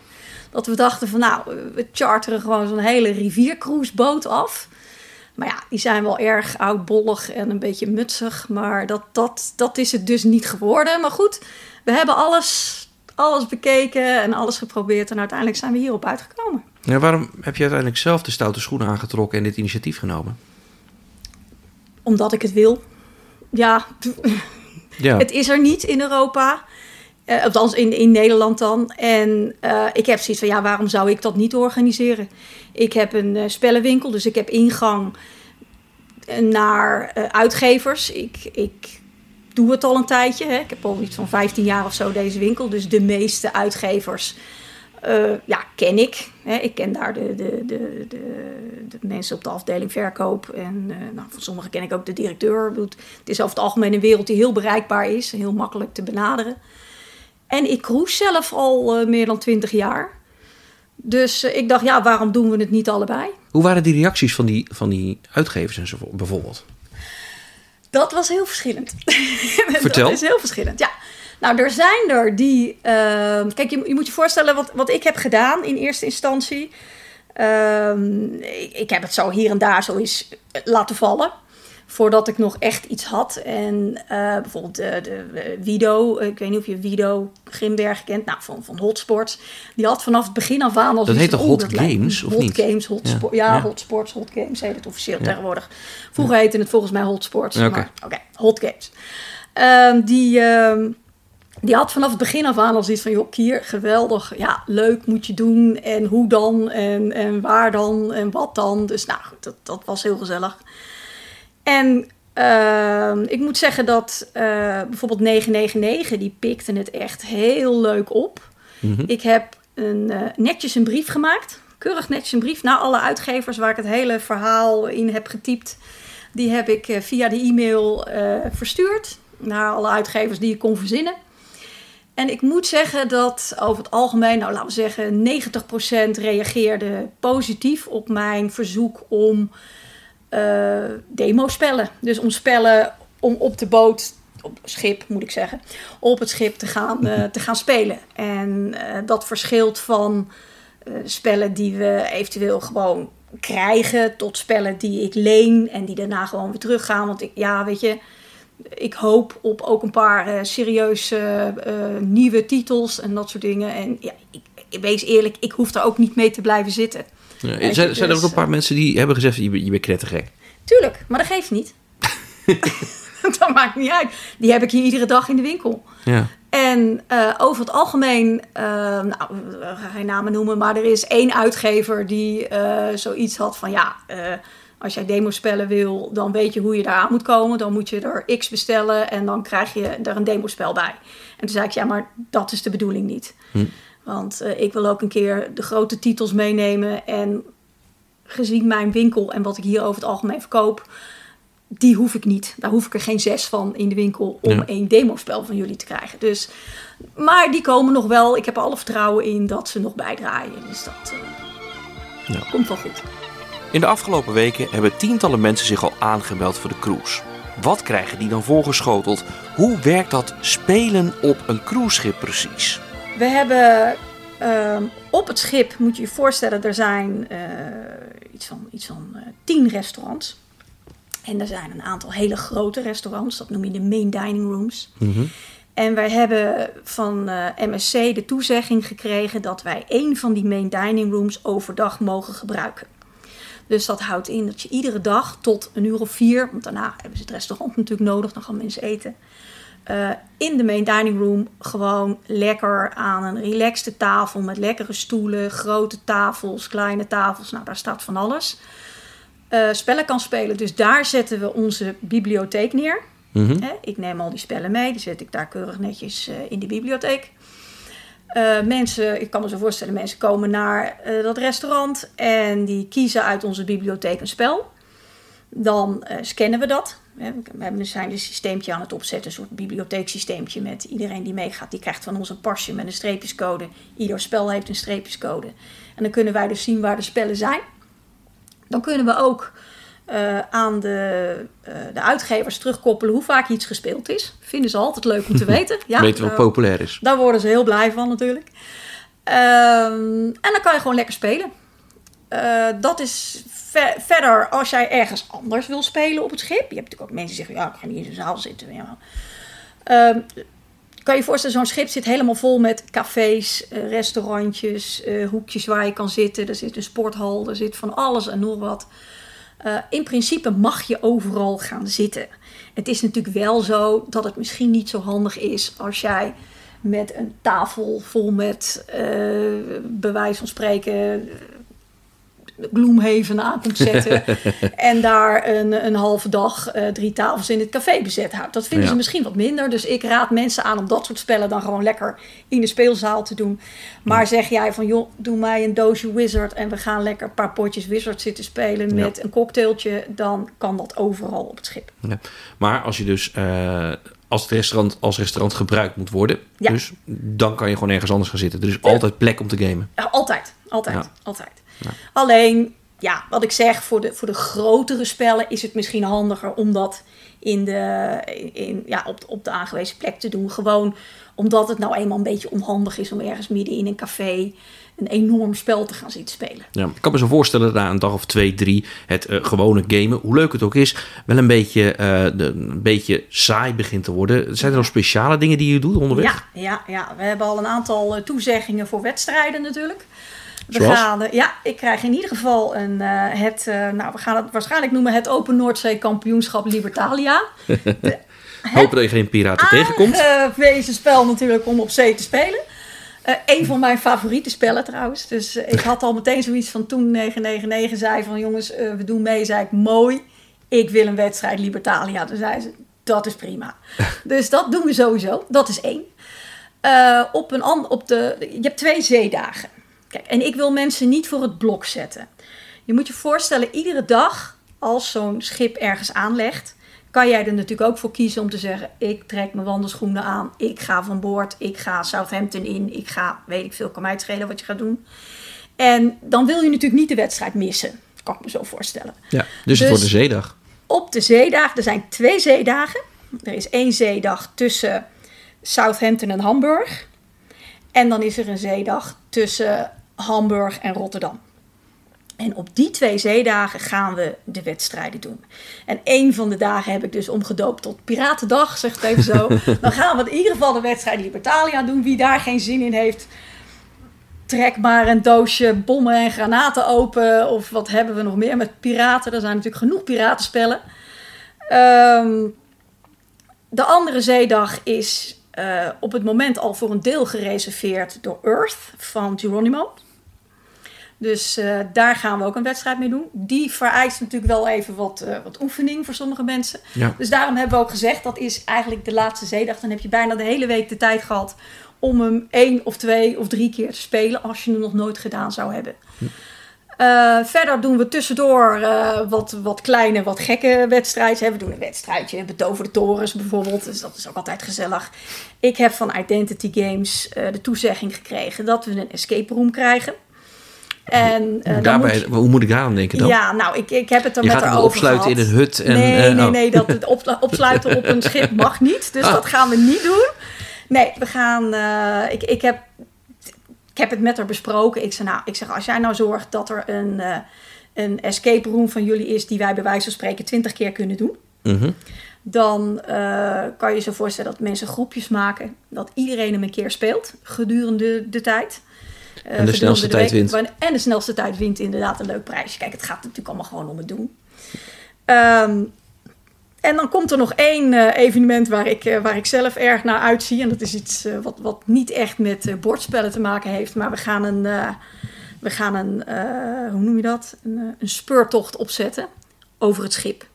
Dat we dachten van nou, we charteren gewoon zo'n hele riviercruiseboot af. Maar ja, die zijn wel erg oudbollig en een beetje mutsig. Maar dat, dat, dat is het dus niet geworden. Maar goed, we hebben alles, alles bekeken en alles geprobeerd. En uiteindelijk zijn we hierop uitgekomen. Ja, waarom heb je uiteindelijk zelf de stoute schoenen aangetrokken en dit initiatief genomen? Omdat ik het wil. Ja, (laughs) Ja. het is er niet in Europa. Eh, althans, in, in Nederland dan. En eh, ik heb zoiets van, ja, waarom zou ik dat niet organiseren? Ik heb een eh, spellenwinkel, dus ik heb ingang naar uitgevers. Ik, ik doe het al een tijdje. Hè. Ik heb al iets van 15 jaar of zo deze winkel. Dus de meeste uitgevers ja, ken ik. Hè. Ik ken daar de, de, de, de, mensen op de afdeling verkoop. En nou, van sommigen ken ik ook de directeur. Het is over het algemeen een wereld die heel bereikbaar is. Heel makkelijk te benaderen. En ik cruise zelf al eh, meer dan 20 jaar. Dus eh, ik dacht, ja, waarom doen we het niet allebei? Hoe waren die reacties van die, van die uitgevers en zo bijvoorbeeld? Dat was heel verschillend. (laughs) Vertel. Dat is heel verschillend, ja. Nou, er zijn er die... ehm, kijk, je, je moet je voorstellen wat, wat ik heb gedaan in eerste instantie. Ehm, ik, ik heb het zo hier en daar zo eens laten vallen. Voordat ik nog echt iets had. En eh, bijvoorbeeld de, de Wido. Ik weet niet of je Wido Grimberg kent. Nou, van, van Hotsports. Die had vanaf het begin af aan al Dat zoiets heet van, toch oeh, Hot Games, of Hot niet? Games, Hot Ja. Ja, Ja. Hot Sports, Hot Games heet het officieel Ja. tegenwoordig. Vroeger heette het volgens mij Hot Sports. Oké. maar Oké, Hot Games. Ehm, die, ehm, die had vanaf het begin af aan al zoiets van... joh, Kier, geweldig, ja, leuk moet je doen. En hoe dan, en, en waar dan, en wat dan. Dus nou, goed, dat, dat was heel gezellig. En ehm, ik moet zeggen dat eh, bijvoorbeeld 999... die pikte het echt heel leuk op. Ik heb een, eh, netjes een brief gemaakt. Keurig netjes een brief naar alle uitgevers... waar ik het hele verhaal in heb getypt... Die heb ik eh, via de e-mail verstuurd naar alle uitgevers die ik kon verzinnen. En ik moet zeggen dat over het algemeen, nou laten we zeggen, 90% reageerde positief op mijn verzoek om demo-spellen. Dus om spellen om op de boot, op schip moet ik zeggen, op het schip te gaan, eh, (laughs) te gaan spelen. En eh, dat verschilt van eh, spellen die we eventueel gewoon krijgen tot spellen die ik leen en die daarna gewoon weer teruggaan. Want ik, ja, weet je, ik hoop op ook een paar eh, serieuze eh, nieuwe titels en dat soort dingen. En ja, ik, ik wees eerlijk, ik hoef daar ook niet mee te blijven zitten. Ja, zijn, zijn er ook dus, een paar mensen die hebben gezegd, je, bent- je bent knettergek? Tuurlijk, maar dat geeft niet. (laughs) (laughs) dat maakt niet uit. Die heb ik hier iedere dag in de winkel. Ja. En eh, over het algemeen, eh, nou, we gaan geen namen noemen, maar er is één uitgever die eh, zoiets had van ja, eh, Als jij demospellen wil, dan weet je hoe je daar aan moet komen. Dan moet je er X bestellen en dan krijg je er een demospel bij. En toen zei ik, ja, maar dat is de bedoeling niet. Hm. Want eh, ik wil ook een keer de grote titels meenemen. En gezien mijn winkel en wat ik hier over het algemeen verkoop, die hoef ik niet. Daar hoef ik er geen zes van in de winkel om Ja. één demospel van jullie te krijgen. Dus, maar die komen nog wel. Ik heb er alle vertrouwen in dat ze nog bijdraaien. Dus dat eh, Ja. komt wel goed. In de afgelopen weken hebben tientallen mensen zich al aangemeld voor de cruise. Wat krijgen die dan voorgeschoteld? Hoe werkt dat spelen op een cruiseschip precies? We hebben ehm, op het schip, moet je je voorstellen, er zijn eh, iets van, iets van eh, tien restaurants. En er zijn een aantal hele grote restaurants, dat noem je de main dining rooms. En wij hebben van eh, MSC de toezegging gekregen dat wij één van die main dining rooms overdag mogen gebruiken. Dus dat houdt in dat je iedere dag tot een uur of vier, want daarna hebben ze het restaurant natuurlijk nodig, dan gaan mensen eten. Eh, in de main dining room gewoon lekker aan een relaxte tafel met lekkere stoelen, grote tafels, kleine tafels. Nou, daar staat van alles. eh, spellen kan spelen. Dus daar zetten we onze bibliotheek neer. Mhm. Ik neem al die spellen mee, die zet ik daar keurig netjes eh, in de bibliotheek. Mensen, ik kan me zo voorstellen, mensen komen naar dat restaurant en die kiezen uit onze bibliotheek een spel. Dan scannen we dat. We hebben- zijn een systeempje aan het opzetten, een soort bibliotheeksysteempje met iedereen die meegaat. Die krijgt van ons een pasje met een streepjescode. Ieder spel heeft een streepjescode. En dan kunnen wij dus zien waar de spellen zijn. Dan kunnen we ook eh, aan de, eh, de uitgevers terugkoppelen hoe vaak iets gespeeld is. Vinden ze altijd leuk om te (laughs) weten. Ja, Weten wat eh, populair is. daar worden ze heel blij van natuurlijk. Ehm, en dan kan je gewoon lekker spelen. Eh, dat is ver- verder als jij ergens anders wil spelen op het schip. Je hebt natuurlijk ook mensen die zeggen, ja, ik ga niet in zo'n zaal zitten. Ehm, kan je je voorstellen, zo'n schip zit helemaal vol met cafés, eh, restaurantjes, eh, hoekjes waar je kan zitten. Er zit een sporthal, er zit van alles en nog wat. In principe mag je overal gaan zitten. Het is natuurlijk wel zo dat het misschien niet zo handig is als jij met een tafel vol met, wijze van spreken, Gloomhaven aan komt zetten. (laughs) en daar een, een halve dag eh, drie tafels in het café bezet houdt. Dat vinden Ja. ze misschien wat minder. Dus ik raad mensen aan om dat soort spellen dan gewoon lekker in de speelzaal te doen. Maar zeg jij van, joh, doe mij een doosje Wizard en we gaan lekker een paar potjes Wizard zitten spelen Ja. met een cocktailtje, dan kan dat overal op het schip. Ja. Maar als je dus eh, als het restaurant als restaurant gebruikt moet worden, Ja. dus dan kan je gewoon ergens anders gaan zitten. Er is altijd plek om te gamen. Altijd, altijd, Ja. altijd. Alleen, ja, wat ik zeg, voor de, voor de grotere spellen is het misschien handiger om dat in de, in, ja, op, op de aangewezen plek te doen. Gewoon omdat het nou eenmaal een beetje onhandig is om ergens midden in een café een enorm spel te gaan zitten spelen. Ja, ik kan me zo voorstellen dat na een dag of twee, drie het eh, gewone gamen, hoe leuk het ook is, wel een beetje, eh, de, een beetje saai begint te worden. Zijn er nog speciale dingen die je doet onderweg? Ja, ja, ja, we hebben al een aantal eh, toezeggingen voor wedstrijden natuurlijk. We Zoals? gaan, ja, ik krijg in ieder geval een, eh, het, eh, nou, we gaan het waarschijnlijk noemen het Open Noordzee Kampioenschap Libertalia. (laughs) Hopen dat je geen piraten tegenkomt. Aangewezen spel natuurlijk om op zee te spelen. Eh een van mijn favoriete spellen trouwens. Dus ik had al meteen zoiets van toen 999 zei van jongens, we doen mee. Zei ik mooi, ik wil een wedstrijd Libertalia. Toen zei ze, dat is prima. (laughs) dus dat doen we sowieso. Dat is één. Eh, op een op de, je hebt twee zeedagen. Kijk, en ik wil mensen niet voor het blok zetten. Je moet je voorstellen, iedere dag als zo'n schip ergens aanlegt, kan jij er natuurlijk ook voor kiezen om te zeggen: ik trek mijn wandelschoenen aan, ik ga van boord, ik ga Southampton in, ik ga, weet ik veel, kan mij het schelen wat je gaat doen. En dan wil je natuurlijk niet de wedstrijd missen, kan ik me zo voorstellen. Ja, dus, Dus- het wordt een zeedag. Op de zeedagen, er zijn twee zeedagen. Er is één zeedag tussen Southampton en Hamburg. En dan is er een zeedag tussen Hamburg en Rotterdam. En op die twee zeedagen gaan we de wedstrijden doen. En één van de dagen heb ik dus omgedoopt tot Piratendag, zeg het even zo. (laughs) Dan gaan we in ieder geval de wedstrijd Libertalia doen. Wie daar geen zin in heeft, trek maar een doosje bommen en granaten open. Of wat hebben we nog meer met piraten? Er zijn natuurlijk genoeg piratenspellen. Ehm, de andere zeedag is eh, op het moment al voor een deel gereserveerd door Earth van Geronimo. Dus uh, daar gaan we ook een wedstrijd mee doen. Die vereist natuurlijk wel even wat, uh, wat oefening voor sommige mensen. Ja. Dus daarom hebben we ook gezegd, dat is eigenlijk de laatste zeedag. Dan heb je bijna de hele week de tijd gehad om hem één of twee of drie keer te spelen. Als je hem nog nooit gedaan zou hebben. Uh, verder doen we tussendoor uh, wat, wat kleine, wat gekke wedstrijdjes. We doen een wedstrijdje, betoverde torens bijvoorbeeld. Dus dat is ook altijd gezellig. Ik heb van Identity Games uh, de toezegging gekregen dat we een escape room krijgen. En, Daarbij, moet je, hoe moet ik daar aan denken dan? Ja, nou, ik, ik heb het er je met haar over opsluiten gehad. in een hut. En, nee, uh, nee, oh. nee, dat het op, (laughs) opsluiten op een schip mag niet. Dus Ah. dat gaan we niet doen. Nee, we gaan. Uh, ik, ik, heb, ik heb het met haar besproken. Ik zeg, nou, ik zeg, als jij nou zorgt dat er een, een escape room van jullie is die wij bij wijze van spreken twintig keer kunnen doen. Mm -hmm. Dan kan je je zo voorstellen dat mensen groepjes maken. Dat iedereen hem een keer speelt gedurende de tijd. Uh, en de snelste de tijd wint. En de snelste tijd wint inderdaad een leuk prijsje. Kijk, het gaat natuurlijk allemaal gewoon om het doen. Um, en dan komt er nog één uh, evenement waar ik, uh, waar ik zelf erg naar uitzie. En dat is iets uh, wat, wat niet echt met bordspellen te maken heeft. Maar we gaan een, we gaan een hoe noem je dat? Een, een speurtocht opzetten over het schip.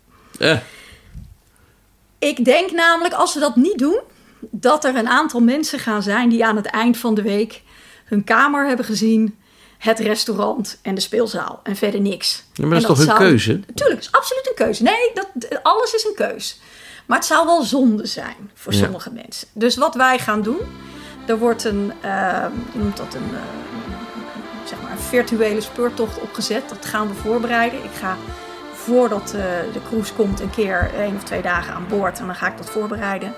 Ik denk namelijk, als we dat niet doen, dat er een aantal mensen gaan zijn die aan het eind van de week hun kamer hebben gezien, het restaurant en de speelzaal en verder niks. Ja, maar dat is toch hun zou... keuze? Tuurlijk, is absoluut een keuze. Nee, dat, alles is een keus. Maar het zou wel zonde zijn voor Ja. sommige mensen. Dus wat wij gaan doen, er wordt een, uh, noemt dat een, uh, zeg maar een virtuele speurtocht opgezet. Dat gaan we voorbereiden. Ik ga voordat uh, de cruise komt een keer één of twee dagen aan boord en dan ga ik dat voorbereiden.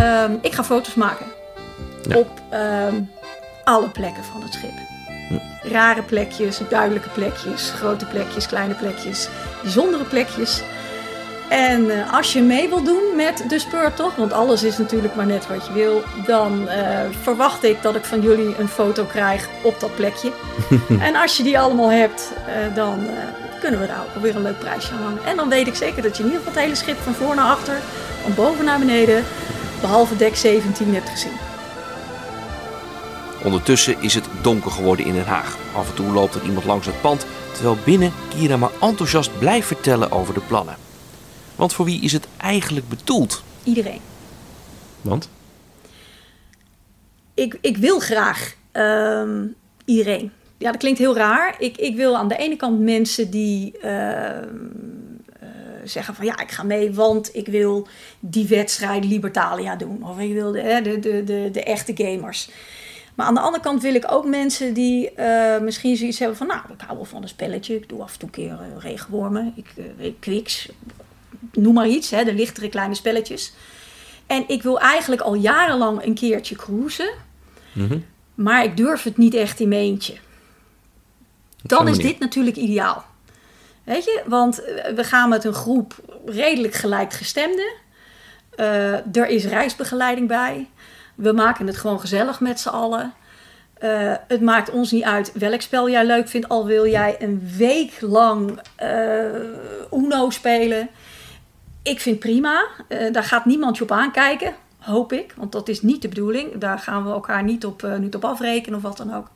Um, ik ga foto's maken Ja. op um, alle plekken van het schip. Rare plekjes, duidelijke plekjes, grote plekjes, kleine plekjes, bijzondere plekjes. En uh, als je mee wil doen met de speurtocht, want alles is natuurlijk maar net wat je wil, dan uh, verwacht ik dat ik van jullie een foto krijg op dat plekje. (laughs) en als je die allemaal hebt, uh, dan kunnen we daar ook alweer een leuk prijsje aan hangen. En dan weet ik zeker dat je in ieder geval het hele schip van voor naar achter, van boven naar beneden, behalve dek 17 hebt gezien. Ondertussen is het donker geworden in Den Haag. Af en toe loopt er iemand langs het pand, terwijl binnen Kira maar enthousiast blijft vertellen over de plannen. Want voor wie is het eigenlijk bedoeld? Iedereen. Want? Ik, ik wil graag uh, iedereen. Ja, dat klinkt heel raar. Ik, ik wil aan de ene kant mensen die uh, uh, zeggen van ja, ik ga mee, want ik wil die wedstrijd Libertalia doen. Of ik wil de, de, de, de, de echte gamers. Maar aan de andere kant wil ik ook mensen die uh, misschien zoiets hebben van... nou, ik hou wel van een spelletje. Ik doe af en toe een keer uh, regenwormen. Ik, uh. Noem maar iets, hè, de lichtere kleine spelletjes. En ik wil eigenlijk al jarenlang een keertje cruisen. Mm -hmm. Maar ik durf het niet echt in mijn eentje. Dan is dit natuurlijk ideaal. Weet je, want we gaan met een groep redelijk gelijkgestemden. er is reisbegeleiding bij. We maken het gewoon gezellig met z'n allen. Uh, het maakt ons niet uit welk spel jij leuk vindt. Al wil jij een week lang uh, Uno spelen. Ik vind prima. Uh, daar gaat niemand je op aankijken. Hoop ik. Want dat is niet de bedoeling. Daar gaan we elkaar niet op, niet op afrekenen of wat dan ook.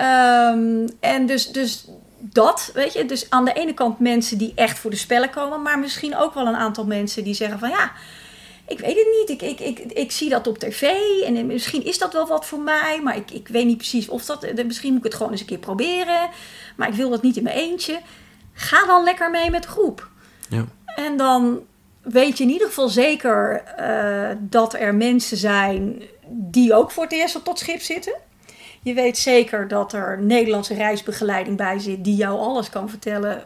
Um, en dus, dus dat, weet je. Dus aan de ene kant mensen die echt voor de spellen komen. Maar misschien ook wel een aantal mensen die zeggen van ja ik weet het niet. Ik, ik, ik, ik zie dat op tv en misschien is dat wel wat voor mij, maar ik, ik weet niet precies of dat. Misschien moet ik het gewoon eens een keer proberen, maar ik wil dat niet in mijn eentje. Ga dan lekker mee met de groep. Ja. En dan weet je in ieder geval zeker uh, dat er mensen zijn die ook voor het eerst op dat schip zitten. Je weet zeker dat er Nederlandse reisbegeleiding bij zit die jou alles kan vertellen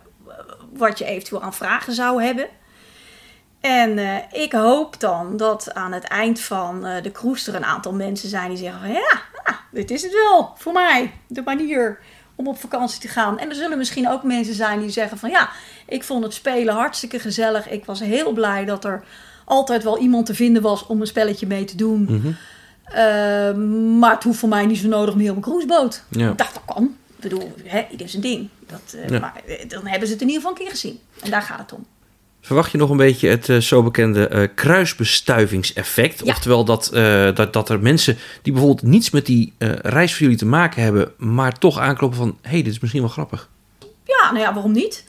wat je eventueel aan vragen zou hebben. En uh, ik hoop dan dat aan het eind van uh, de cruise er een aantal mensen zijn die zeggen van ja, ah, dit is het wel voor mij, de manier om op vakantie te gaan. En er zullen misschien ook mensen zijn die zeggen van ja, ik vond het spelen hartstikke gezellig. Ik was heel blij dat er altijd wel iemand te vinden was om een spelletje mee te doen. Mm -hmm. uh, maar het hoeft voor mij niet zo nodig meer op een cruiseboot. Ja. Ik dacht, dat kan. Ik bedoel, hè, ieder zijn ding. Dat, Ja. Maar dan hebben ze het in ieder geval een keer gezien. En daar gaat het om. Verwacht je nog een beetje het uh, zo bekende uh, kruisbestuivingseffect? Ja. Oftewel dat, uh, dat, dat er mensen die bijvoorbeeld niets met die reis voor jullie te maken hebben, maar toch aankloppen van: hé, hey, dit is misschien wel grappig. Ja, nou ja, waarom niet?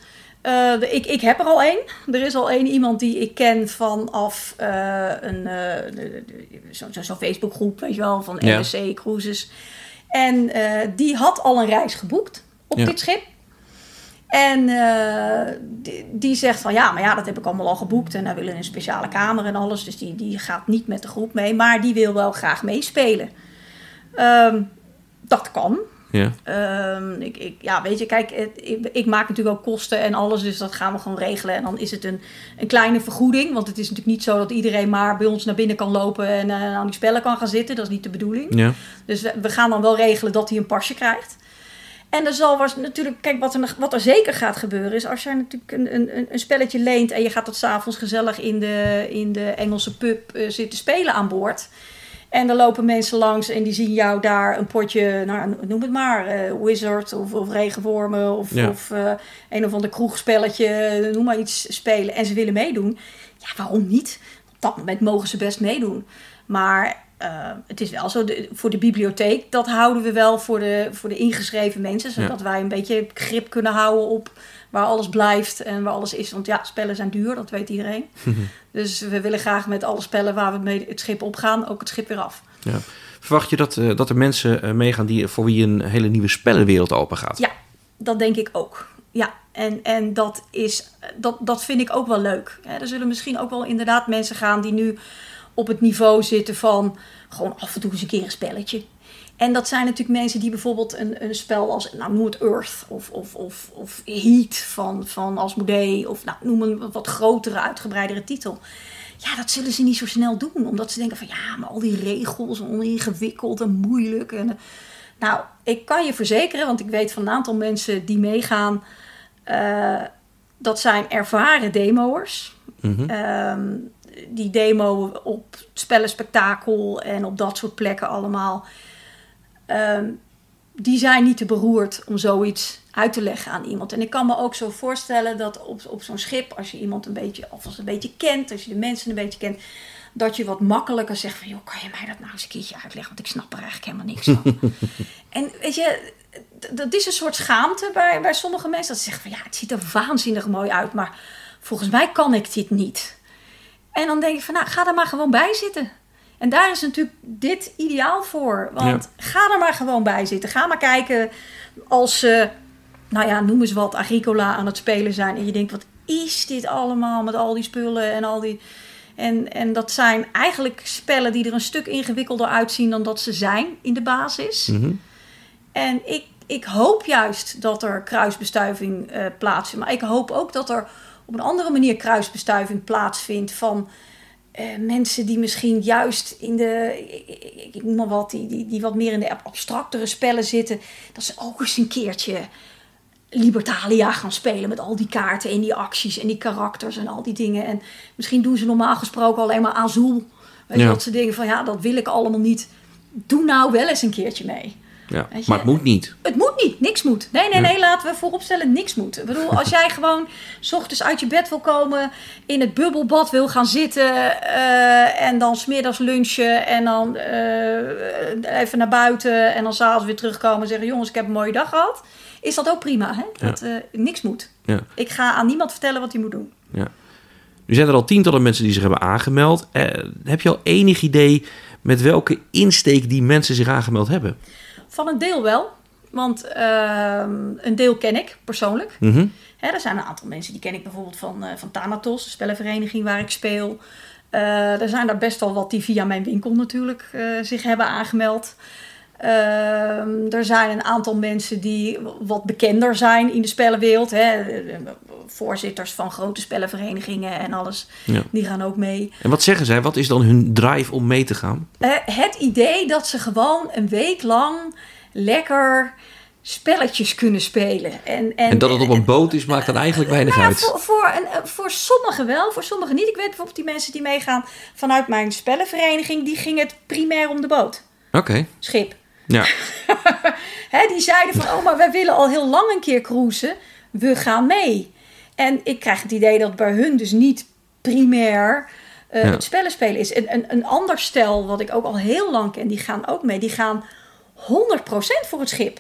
ik, ik heb er al één. Er is al één iemand die ik ken vanaf een zo'n zo Facebookgroep, weet je wel, van NSC ja. Cruises. En die had al een reis geboekt op Ja. dit schip. En eh, die, die zegt van ja, maar ja, dat heb ik allemaal al geboekt. En hij wil in een speciale kamer en alles. Dus die, die gaat niet met de groep mee. Maar die wil wel graag meespelen. Ehm, dat kan. Ja. Ehm, ik, ik, ja, weet je, kijk, het- ik, ik maak natuurlijk ook kosten en alles. Dus dat gaan we gewoon regelen. En dan is het een, een kleine vergoeding. Want het is natuurlijk niet zo dat iedereen maar bij ons naar binnen kan lopen. En eh, aan die spellen kan gaan zitten. Dat is niet de bedoeling. Ja. Dus we, we gaan dan wel regelen dat hij een pasje krijgt. En er zal was natuurlijk, kijk, wat er, wat er zeker gaat gebeuren is als jij natuurlijk een, een, een spelletje leent en je gaat dat s'avonds gezellig in de, in de Engelse pub eh, zitten spelen aan boord. En er lopen mensen langs en die zien jou daar een potje, nou, noem het maar, eh, Wizard of, of Regenwormen of, Ja. of eh, een of ander kroegspelletje, noem maar iets spelen. En ze willen meedoen. Ja, waarom niet? Op dat moment mogen ze best meedoen. Maar eh, het is wel zo, de, voor de bibliotheek, dat houden we wel voor de, voor de ingeschreven mensen. Zodat wij een beetje grip kunnen houden op waar alles blijft en waar alles is. Want ja, spellen zijn duur, dat weet iedereen. (laughs) dus we willen graag met alle spellen waar we mee het schip opgaan, ook het schip weer af. Ja. Verwacht je dat, eh, dat er mensen eh, meegaan die, voor wie een hele nieuwe spellenwereld open gaat? Ja, dat denk ik ook. Ja, en, en dat, is, dat, dat vind ik ook wel leuk. Er zullen misschien ook wel inderdaad mensen gaan die nu op het niveau zitten van gewoon af en toe eens een keer een spelletje. En dat zijn natuurlijk mensen die bijvoorbeeld een, een spel als, nou noem het Earth of, of, of, of Heat van, van Asmodee of nou, noem een wat grotere, uitgebreidere titel. Ja, dat zullen ze niet zo snel doen. Omdat ze denken van ja, maar al die regels en ingewikkeld en moeilijk. En, nou, ik kan je verzekeren, want ik weet van een aantal mensen die meegaan. eh, dat zijn ervaren demo'ers. Mhm. Ehm, die demo op spellenspectakel en op dat soort plekken allemaal. Ehm, die zijn niet te beroerd om zoiets uit te leggen aan iemand. En ik kan me ook zo voorstellen dat op, op zo'n schip, als je iemand een beetje, of als je een beetje kent, als je de mensen een beetje kent, dat je wat makkelijker zegt van, joh, kan je mij dat nou eens een keertje uitleggen? Want ik snap er eigenlijk helemaal niks van. (laughs) en weet je, dat is een soort schaamte bij, bij sommige mensen. Dat ze zeggen van, ja, het ziet er waanzinnig mooi uit, maar volgens mij kan ik dit niet. En dan denk ik van, nou, ga er maar gewoon bij zitten. En daar is natuurlijk dit ideaal voor. Want ga er maar gewoon bij zitten. Ga maar kijken als ze, nou ja, noem eens wat, Agricola aan het spelen zijn. En je denkt, wat is dit allemaal met al die spullen en al die... En, en dat zijn eigenlijk spellen die er een stuk ingewikkelder uitzien dan dat ze zijn in de basis. Mhm. En ik, ik hoop juist dat er kruisbestuiving eh plaatsvindt. Maar ik hoop ook dat er op een andere manier kruisbestuiving plaatsvindt van eh, mensen die misschien juist in de, ik, noem maar wat, die, die, die wat meer in de abstractere spellen zitten. Dat ze ook eens een keertje Libertalia gaan spelen met al die kaarten en die acties en die karakters en al die dingen. En misschien doen ze normaal gesproken alleen maar Azul. Weet Ja. dat ze denken van ja, dat wil ik allemaal niet. Doe nou wel eens een keertje mee. Ja. Je- Maar het moet niet. Het moet niet, niks moet. Nee, nee, Ja. nee, laten we vooropstellen, niks moet. Ik bedoel, als jij gewoon s ochtends uit je bed wil komen, in het bubbelbad wil gaan zitten eh, en dan smiddags lunchen en dan eh, even naar buiten en dan s'avonds weer terugkomen en zeggen, jongens, ik heb een mooie dag gehad. Is dat ook prima, hè? Dat eh, niks moet. Ja. Ik ga aan niemand vertellen wat hij moet doen. Nu zijn er al tientallen mensen die zich hebben aangemeld. Heb je al enig idee met welke insteek die mensen zich aangemeld hebben? Van een deel wel, want ehm, een deel ken ik persoonlijk. Mhm. Hè, er zijn een aantal mensen die ken ik bijvoorbeeld van, eh, van Thanatos, de spellenvereniging waar ik speel. Eh, er zijn er best wel wat die via mijn winkel natuurlijk eh, zich hebben aangemeld. Ehm, er zijn een aantal mensen die wat bekender zijn in de spellenwereld. Hè. Eh, Voorzitters van grote spellenverenigingen en alles. Ja. Die gaan ook mee. En wat zeggen zij? Wat is dan hun drive om mee te gaan? Eh, het idee dat ze gewoon een week lang lekker spelletjes kunnen spelen. En, en, En dat het op een boot is, maakt dan eigenlijk weinig nou ja, uit. voor, voor, een, eh, voor sommigen wel, voor sommigen niet. Ik weet bijvoorbeeld die mensen die meegaan vanuit mijn spellenvereniging, die gingen het primair om de boot. Oké. Schip. Ja. (laughs) Hè, die zeiden van, oh, maar wij willen al heel lang een keer cruisen. We gaan mee. En ik krijg het idee dat bij hun dus niet primair uh, Ja. het spellen spelen is. Een, een, een ander stel, wat ik ook al heel lang ken, die gaan ook mee. Die gaan 100% voor het schip.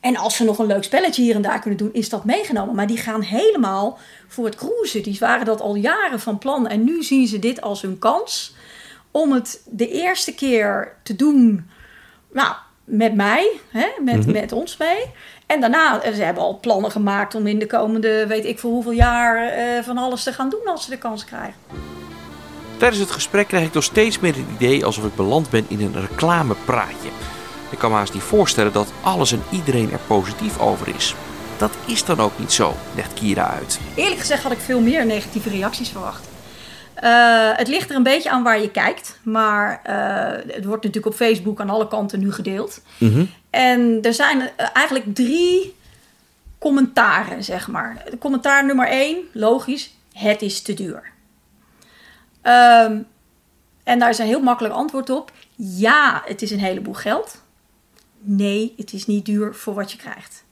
En als ze nog een leuk spelletje hier en daar kunnen doen, is dat meegenomen. Maar die gaan helemaal voor het cruisen. Die waren dat al jaren van plan. En nu zien ze dit als hun kans om het de eerste keer te doen. Nou, met mij, hè, met, met ons mee. En daarna, eh, ze hebben al plannen gemaakt om in de komende, weet ik voor hoeveel jaar, eh, van alles te gaan doen als ze de kans krijgen. Tijdens het gesprek krijg ik toch steeds meer het idee alsof ik beland ben in een reclamepraatje. Ik kan me haast niet voorstellen dat alles en iedereen er positief over is. Dat is dan ook niet zo, legt Kira uit. Eerlijk gezegd had ik veel meer negatieve reacties verwacht. Eh, het ligt er een beetje aan waar je kijkt. Maar eh, het wordt natuurlijk op Facebook aan alle kanten nu gedeeld. En er zijn eh, eigenlijk drie commentaren, zeg maar. Commentaar nummer één, logisch, het is te duur. Ehm, en daar is een heel makkelijk antwoord op. Ja, het is een heleboel geld. Nee, het is niet duur voor wat je krijgt.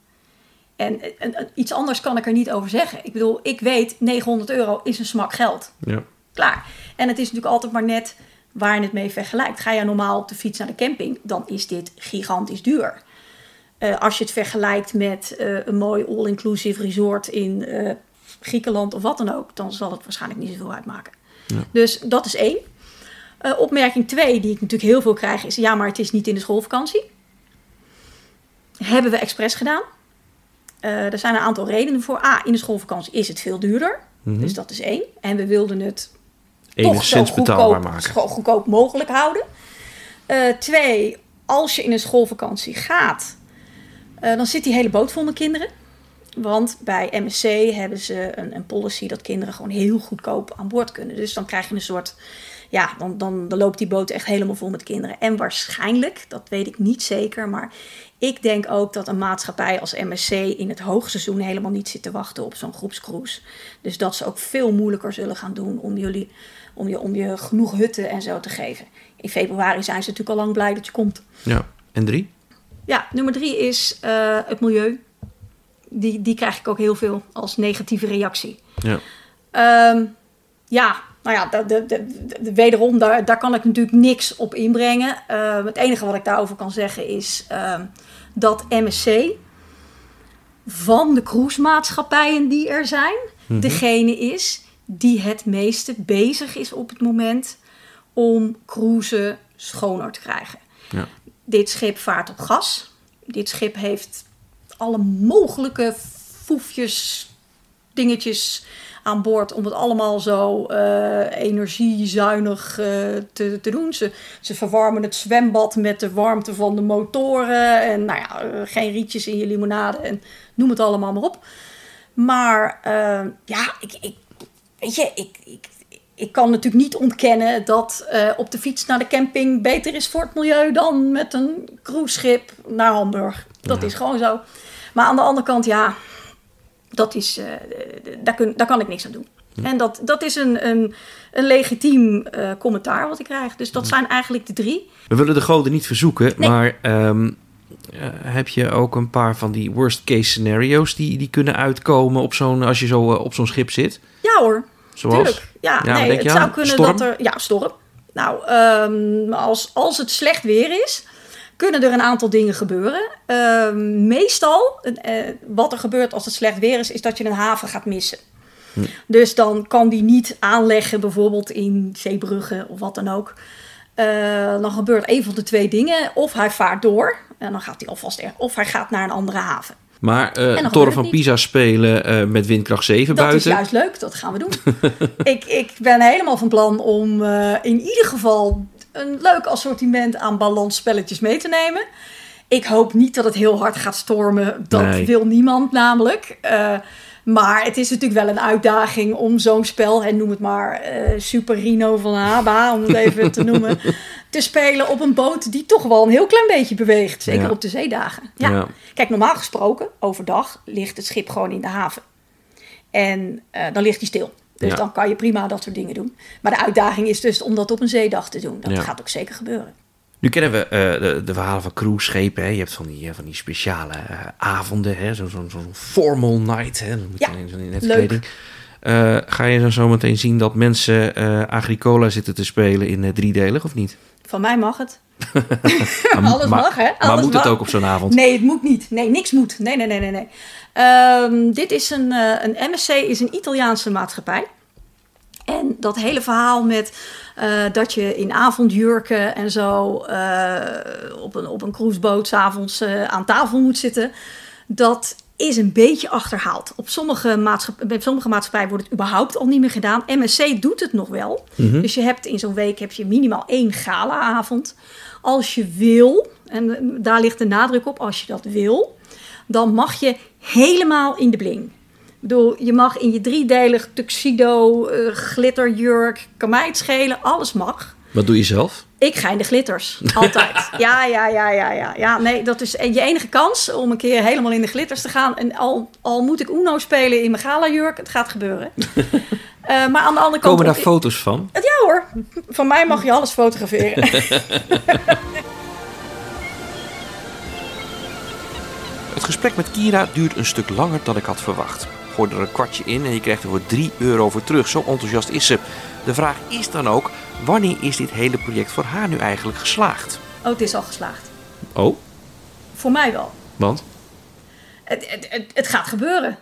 En, en- en iets anders kan ik er niet over zeggen. Ik bedoel, ik weet, 900 euro is een smak geld. Ja. Klaar. En het is natuurlijk altijd maar net waar je het mee vergelijkt. Ga je normaal op de fiets naar de camping, dan is dit gigantisch duur. Eh, als je het vergelijkt met eh, een mooi all-inclusive resort in eh, Griekenland of wat dan ook, dan zal het waarschijnlijk niet zoveel uitmaken. Dus dat is één. Opmerking twee, die ik natuurlijk heel veel krijg, is: ja, maar het is niet in de schoolvakantie. Hebben we expres gedaan. Er zijn een aantal redenen voor. A, in de schoolvakantie is het veel duurder. Dus dat is één. En we wilden het Enigszins betaalbaar maken. zo goedkoop mogelijk houden. Eh, twee, als je in een schoolvakantie gaat, eh, dan zit die hele boot vol met kinderen. Want bij MSC hebben ze een, een policy dat kinderen gewoon heel goedkoop aan boord kunnen. Dus dan krijg je een soort, ja, dan, dan, dan loopt die boot echt helemaal vol met kinderen. En waarschijnlijk, dat weet ik niet zeker, maar ik denk ook dat een maatschappij als MSC in het hoogseizoen helemaal niet zit te wachten op zo'n groepscruise. Dus dat ze ook veel moeilijker zullen gaan doen om, jullie, om, je, om je genoeg hutten en zo te geven. In februari zijn ze natuurlijk al lang blij dat je komt. Ja. En drie? Ja, nummer drie is eh, het milieu. Die, die krijg ik ook heel veel als negatieve reactie. Ja. Ehm, ja, nou ja, de, de, de, de- wederom, daar, daar kan ik natuurlijk niks op inbrengen. Ehm, het enige wat ik daarover kan zeggen is ehm, dat MSC van de cruisemaatschappijen die er zijn, degene is die het meeste bezig is op het moment om cruisen schoner te krijgen. Ja. Dit schip vaart op gas. Dit schip heeft alle mogelijke foefjes, dingetjes aan boord om het allemaal zo eh, energiezuinig eh, te, te doen. Ze, ze verwarmen het zwembad met de warmte van de motoren. En nou ja, eh, geen rietjes in je limonade en noem het allemaal maar op. Maar ja, ik, ik, weet je, ik, ik, ik kan natuurlijk niet ontkennen dat eh, op de fiets naar de camping beter is voor het milieu dan met een cruiseschip naar Hamburg. Dat is gewoon zo. Maar aan de andere kant, ja, dat is, eh, daar, kun, daar kan ik niks aan doen. En dat, dat is een, een, een legitiem eh, commentaar wat ik krijg. Dus dat zijn eigenlijk de drie. We willen de goden niet verzoeken, Nee. maar ehm, eh, heb je ook een paar van die worst case scenario's die, die kunnen uitkomen op zo'n, als je zo eh, op zo'n schip zit? Ja hoor, Zoals? Tuurlijk. Ja, nee, je het zou kunnen Storm? dat er. Ja, storm. Nou, ehm, als, als het slecht weer is, kunnen er een aantal dingen gebeuren. Ehm, meestal, eh, wat er gebeurt als het slecht weer is, is dat je een haven gaat missen. Hm. Dus dan kan die niet aanleggen, bijvoorbeeld in Zeebrugge of wat dan ook. Eh, dan gebeurt een van de twee dingen. Of hij vaart door en dan gaat hij alvast er. Of hij gaat naar een andere haven. Maar eh dan Toren van Pisa spelen eh, met windkracht 7 Dat buiten. is juist leuk, dat gaan we doen. (laughs) ik, ik ben helemaal van plan om in ieder geval een leuk assortiment aan balansspelletjes mee te nemen. Ik hoop niet dat het heel hard gaat stormen. Dat Nee. wil niemand namelijk. Maar het is natuurlijk wel een uitdaging om zo'n spel, en noem het maar eh, Super Rino van Haba, om het even te (laughs) noemen, te spelen op een boot die toch wel een heel klein beetje beweegt. Zeker Ja. op de zeedagen. Ja. Ja. Kijk, normaal gesproken, overdag ligt het schip gewoon in de haven. En eh, dan ligt hij stil. Dus Ja. dan kan je prima dat soort dingen doen. Maar de uitdaging is dus om dat op een zeedag te doen. Dat gaat ook zeker gebeuren. Nu kennen we uh, de, de, verhalen van cruiseschepen. Hè. Je hebt van die, van die speciale uh, avonden, zo'n zo, zo formal night. Hè. Ja, zo'n netkleding. Uh, ga je dan zo meteen zien dat mensen Agricola zitten te spelen in driedelig of niet? Van mij mag het. (laughs) (laughs) maar, Alles mag, hè? Alles maar moet mag. het ook op zo'n avond? Nee, het moet niet. Nee, niks moet. Nee, nee, nee, nee. nee. Um, dit is een, een MSC, is een Italiaanse maatschappij. En dat hele verhaal met uh, dat je in avondjurken en zo uh, op, een, op een cruiseboot s'avonds aan tafel moet zitten, dat is een beetje achterhaald. Op sommige, maatschapp bij sommige maatschappijen wordt het überhaupt al niet meer gedaan. MSC doet het nog wel. Mm -hmm. Dus je hebt in zo'n week heb je minimaal één galaavond. Als je wil, en daar ligt de nadruk op, als je dat wil, dan mag je helemaal in de bling. Ik bedoel, je mag in je driedelig tuxedo, uh, glitterjurk, kan mij het schelen, alles mag. Wat doe je zelf? Ik ga in de glitters, altijd. (laughs) ja, ja, ja, ja, ja, ja. Nee, dat is je enige kans om een keer helemaal in de glitters te gaan. En al, al moet ik Uno spelen in mijn galajurk, het gaat gebeuren. uh, (laughs) maar aan de andere kant... Komen daar foto's van? Ja hoor, van mij mag je alles fotograferen. (laughs) Het gesprek met Kira duurt een stuk langer dan ik had verwacht. Gooi er een kwartje in en je krijgt er voor 3 euro voor terug. Zo enthousiast is ze. De vraag is dan ook, wanneer is dit hele project voor haar nu eigenlijk geslaagd? Oh, het is al geslaagd. Oh? Voor mij wel. Want? Het, het, het, het gaat gebeuren.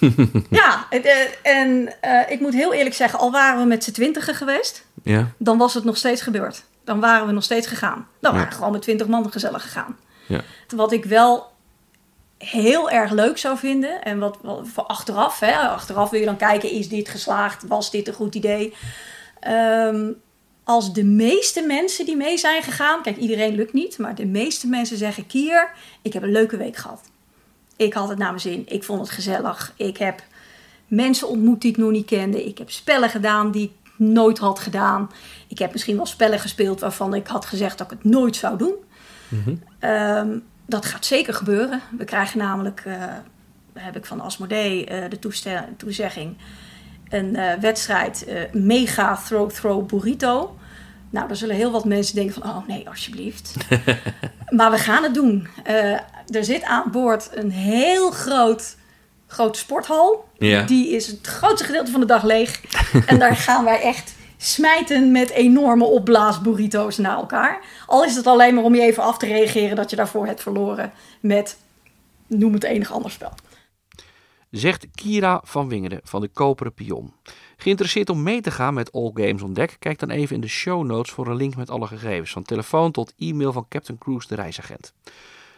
(laughs) ja, het, uh, en uh, ik moet heel eerlijk zeggen, al waren we met z'n twintigen geweest, ja. dan was het nog steeds gebeurd. Dan waren we nog steeds gegaan. Dan waren we gewoon met twintig man gezellig gegaan. Ja. Wat ik wel heel erg leuk zou vinden. En wat, wat voor achteraf, hè, achteraf wil je dan kijken, is dit geslaagd? Was dit een goed idee? Um, als de meeste mensen die mee zijn gegaan, kijk, iedereen lukt niet, maar de meeste mensen zeggen: Kier, ik heb een leuke week gehad. Ik had het naar mijn zin, ik vond het gezellig. Ik heb mensen ontmoet die ik nog niet kende. Ik heb spellen gedaan die ik nooit had gedaan. Ik heb misschien wel spellen gespeeld waarvan ik had gezegd dat ik het nooit zou doen. Mm -hmm. um, dat gaat zeker gebeuren. We krijgen namelijk, uh, heb ik van Asmodee uh, de toezegging, een uh, wedstrijd Mega Throw Throw Burrito. Nou, daar zullen heel wat mensen denken van, oh nee, alsjeblieft. (laughs) maar we gaan het doen. er zit aan boord een heel groot, grote sporthal. Ja. Die is het grootste gedeelte van de dag leeg. en daar (laughs) gaan wij echt smijten met enorme opblaasburrito's naar elkaar. Al is het alleen maar om je even af te reageren dat je daarvoor hebt verloren met, noem het enig ander spel. Zegt Kira van Wingeren van de Koperen Pion. Geïnteresseerd om mee te gaan met All Games on Deck? Kijk dan even in de show notes voor een link met alle gegevens. Van telefoon tot e-mail van Captain Cruise, de reisagent.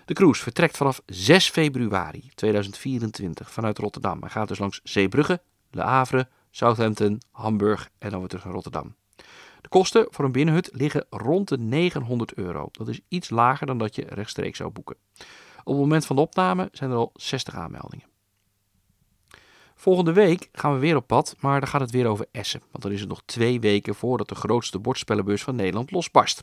De cruise vertrekt vanaf 6 februari 2024 vanuit Rotterdam. Hij gaat dus langs Zeebrugge, Le Havre, Southampton, Hamburg en dan weer terug naar Rotterdam. De kosten voor een binnenhut liggen rond de 900 euro. Dat is iets lager dan dat je rechtstreeks zou boeken. Op het moment van de opname zijn er al 60 aanmeldingen. Volgende week gaan we weer op pad, maar dan gaat het weer over Essen. Want dan is het nog twee weken voordat de grootste bordspellenbeurs van Nederland losbarst.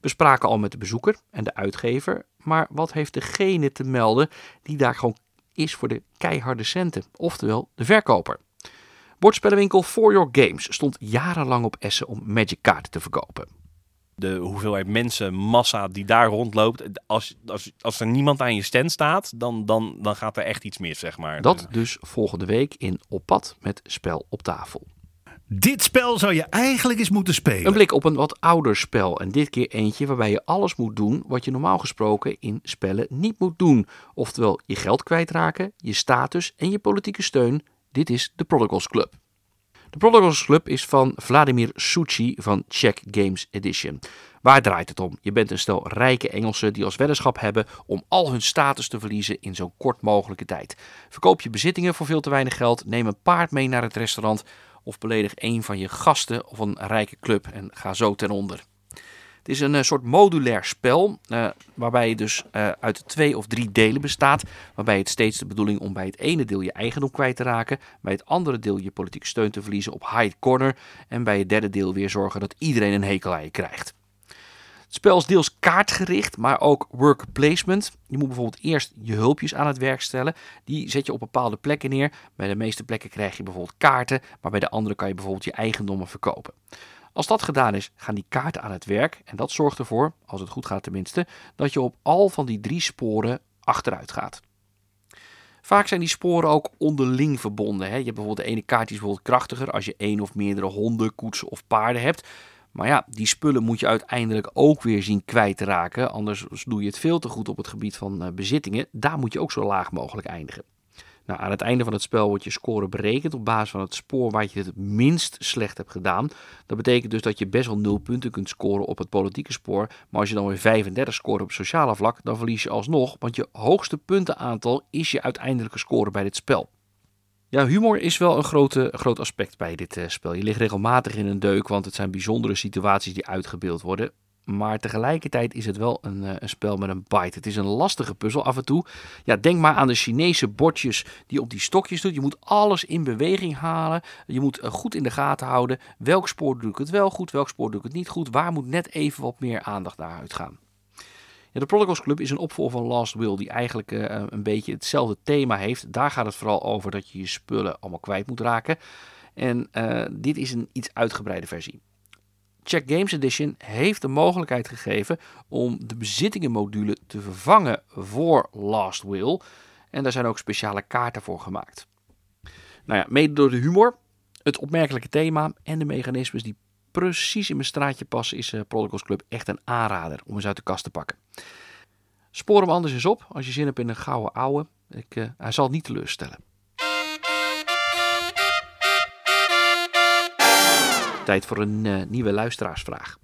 We spraken al met de bezoeker en de uitgever, maar wat heeft degene te melden die daar gewoon is voor de keiharde centen, oftewel de verkoper? Bordspellenwinkel For Your Games stond jarenlang op Essen om Magic kaarten te verkopen. De hoeveelheid mensen, massa die daar rondloopt. Als, als, als er niemand aan je stand staat, dan, dan, dan gaat er echt iets mis, zeg maar. Dat dus volgende week in Op pad met Spel op tafel. Dit spel zou je eigenlijk eens moeten spelen. Een blik op een wat ouder spel. En dit keer eentje waarbij je alles moet doen wat je normaal gesproken in spellen niet moet doen. Oftewel je geld kwijtraken, je status en je politieke steun. Dit is de Prodigals Club. De Prodigals Club is van Vladimir Succi van Czech Games Edition. Waar draait het om? Je bent een stel rijke Engelsen die als weddenschap hebben om al hun status te verliezen in zo kort mogelijke tijd. Verkoop je bezittingen voor veel te weinig geld, neem een paard mee naar het restaurant of beledig een van je gasten of een rijke club en ga zo ten onder. Het is een uh, soort modulair spel, uh, waarbij je dus uh, uit twee of drie delen bestaat. Waarbij het steeds de bedoeling om bij het ene deel je eigendom kwijt te raken, bij het andere deel je politieke steun te verliezen op high corner en bij het derde deel weer zorgen dat iedereen een hekel aan je krijgt. Het spel is deels kaartgericht, maar ook worker placement. Je moet bijvoorbeeld eerst je hulpjes aan het werk stellen. Die zet je op bepaalde plekken neer. Bij de meeste plekken krijg je bijvoorbeeld kaarten, maar bij de andere kan je bijvoorbeeld je eigendommen verkopen. Als dat gedaan is, gaan die kaarten aan het werk en dat zorgt ervoor, als het goed gaat tenminste, dat je op al van die drie sporen achteruit gaat. Vaak zijn die sporen ook onderling verbonden. Hè. Je hebt bijvoorbeeld de ene kaart die is bijvoorbeeld krachtiger als je één of meerdere honden, koetsen of paarden hebt. Maar ja, die spullen moet je uiteindelijk ook weer zien kwijt te raken. Anders doe je het veel te goed op het gebied van eh, bezittingen. Daar moet je ook zo laag mogelijk eindigen. Nou, aan het einde van het spel wordt je score berekend op basis van het spoor waar je het minst slecht hebt gedaan. Dat betekent dus dat je best wel 0 punten kunt scoren op het politieke spoor. Maar als je dan weer 35 scoort op het sociale vlak, dan verlies je alsnog. Want je hoogste puntenaantal is je uiteindelijke score bij dit spel. Ja, humor is wel een grote, groot aspect bij dit uh, spel. Je ligt regelmatig in een deuk, want het zijn bijzondere situaties die uitgebeeld worden. Maar tegelijkertijd is het wel een, uh, een, spel met een bite. Het is een lastige puzzel af en toe. Ja, denk maar aan de Chinese bordjes die op die stokjes doet. Je moet alles in beweging halen. Je moet uh, goed in de gaten houden. Welk spoor doe ik het wel goed, welk spoor doe ik het niet goed. Waar moet net even wat meer aandacht naar uitgaan. Ja, de Prodigals Club is een opvolger van Last Will die eigenlijk uh, een beetje hetzelfde thema heeft. Daar gaat het vooral over dat je je spullen allemaal kwijt moet raken. En dit is een iets uitgebreide versie. Check Games Edition heeft de mogelijkheid gegeven om de bezittingenmodule te vervangen voor Last Will. En daar zijn ook speciale kaarten voor gemaakt. Nou ja, mede door de humor, het opmerkelijke thema en de mechanismes die precies in mijn straatje passen, is uh, Prodigals Club echt een aanrader om eens uit de kast te pakken. Spoor hem anders eens op als je zin hebt in een gouden ouwe. Ik, uh, hij zal niet teleurstellen. Tijd voor een uh, nieuwe luisteraarsvraag.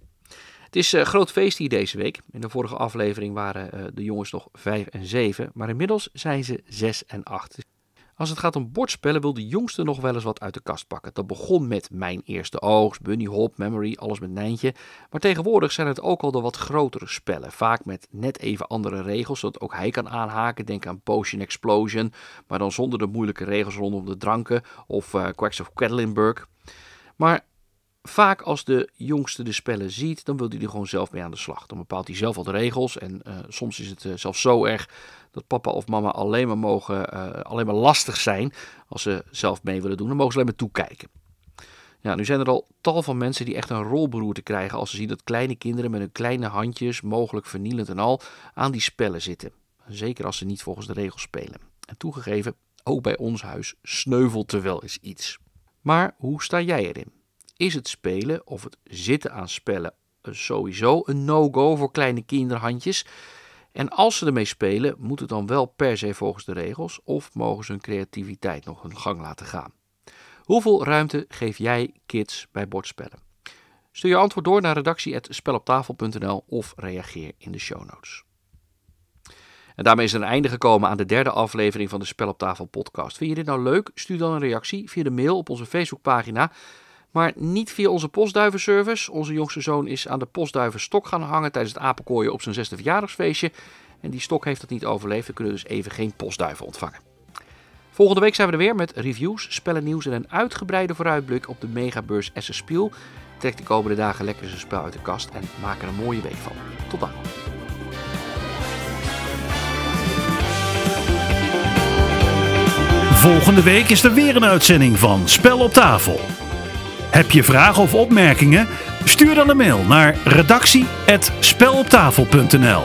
Het is uh, groot feest hier deze week. In de vorige aflevering waren uh, de jongens nog 5 en 7, maar inmiddels zijn ze 6 en 8. Als het gaat om bordspellen wil de jongste nog wel eens wat uit de kast pakken. Dat begon met Mijn Eerste Oogst, Bunny Hop, Memory, alles met Nijntje. Maar tegenwoordig zijn het ook al de wat grotere spellen. Vaak met net even andere regels, zodat ook hij kan aanhaken. Denk aan Potion Explosion, maar dan zonder de moeilijke regels rondom de dranken. Of Quacks of Quedlinburg. Maar vaak als de jongste de spellen ziet, dan wil hij er gewoon zelf mee aan de slag. Dan bepaalt hij zelf al de regels. En uh, soms is het uh, zelfs zo erg dat papa of mama alleen maar mogen, uh, alleen maar lastig zijn als ze zelf mee willen doen. Dan mogen ze alleen maar toekijken. Ja, nu zijn er al tal van mensen die echt een rolberoerte krijgen als ze zien dat kleine kinderen met hun kleine handjes, mogelijk vernielend en al, aan die spellen zitten. Zeker als ze niet volgens de regels spelen. En toegegeven, ook bij ons huis sneuvelt er wel eens iets. Maar hoe sta jij erin? Is het spelen of het zitten aan spellen sowieso een no-go voor kleine kinderhandjes? En als ze ermee spelen, moet het dan wel per se volgens de regels of mogen ze hun creativiteit nog hun gang laten gaan? Hoeveel ruimte geef jij kids bij bordspellen? Stuur je antwoord door naar redactie.speloptafel.nl of reageer in de show notes. En daarmee is er een einde gekomen aan de derde aflevering van de Spel op Tafel podcast. Vind je dit nou leuk? Stuur dan een reactie via de mail op onze Facebookpagina maar niet via onze postduivenservice. Onze jongste zoon is aan de postduivenstok gaan hangen tijdens het apenkooien op zijn zesde verjaardagsfeestje. En die stok heeft het niet overleefd. We kunnen dus even geen postduiven ontvangen. Volgende week zijn we er weer met reviews, spellennieuws en een uitgebreide vooruitblik op de megabeurs Essen Spiel. Trek de komende dagen lekker zijn spel uit de kast en maak er een mooie week van. Tot dan. Volgende week is er weer een uitzending van Spel op tafel. Heb je vragen of opmerkingen? Stuur dan een mail naar redactie.speloptafel.nl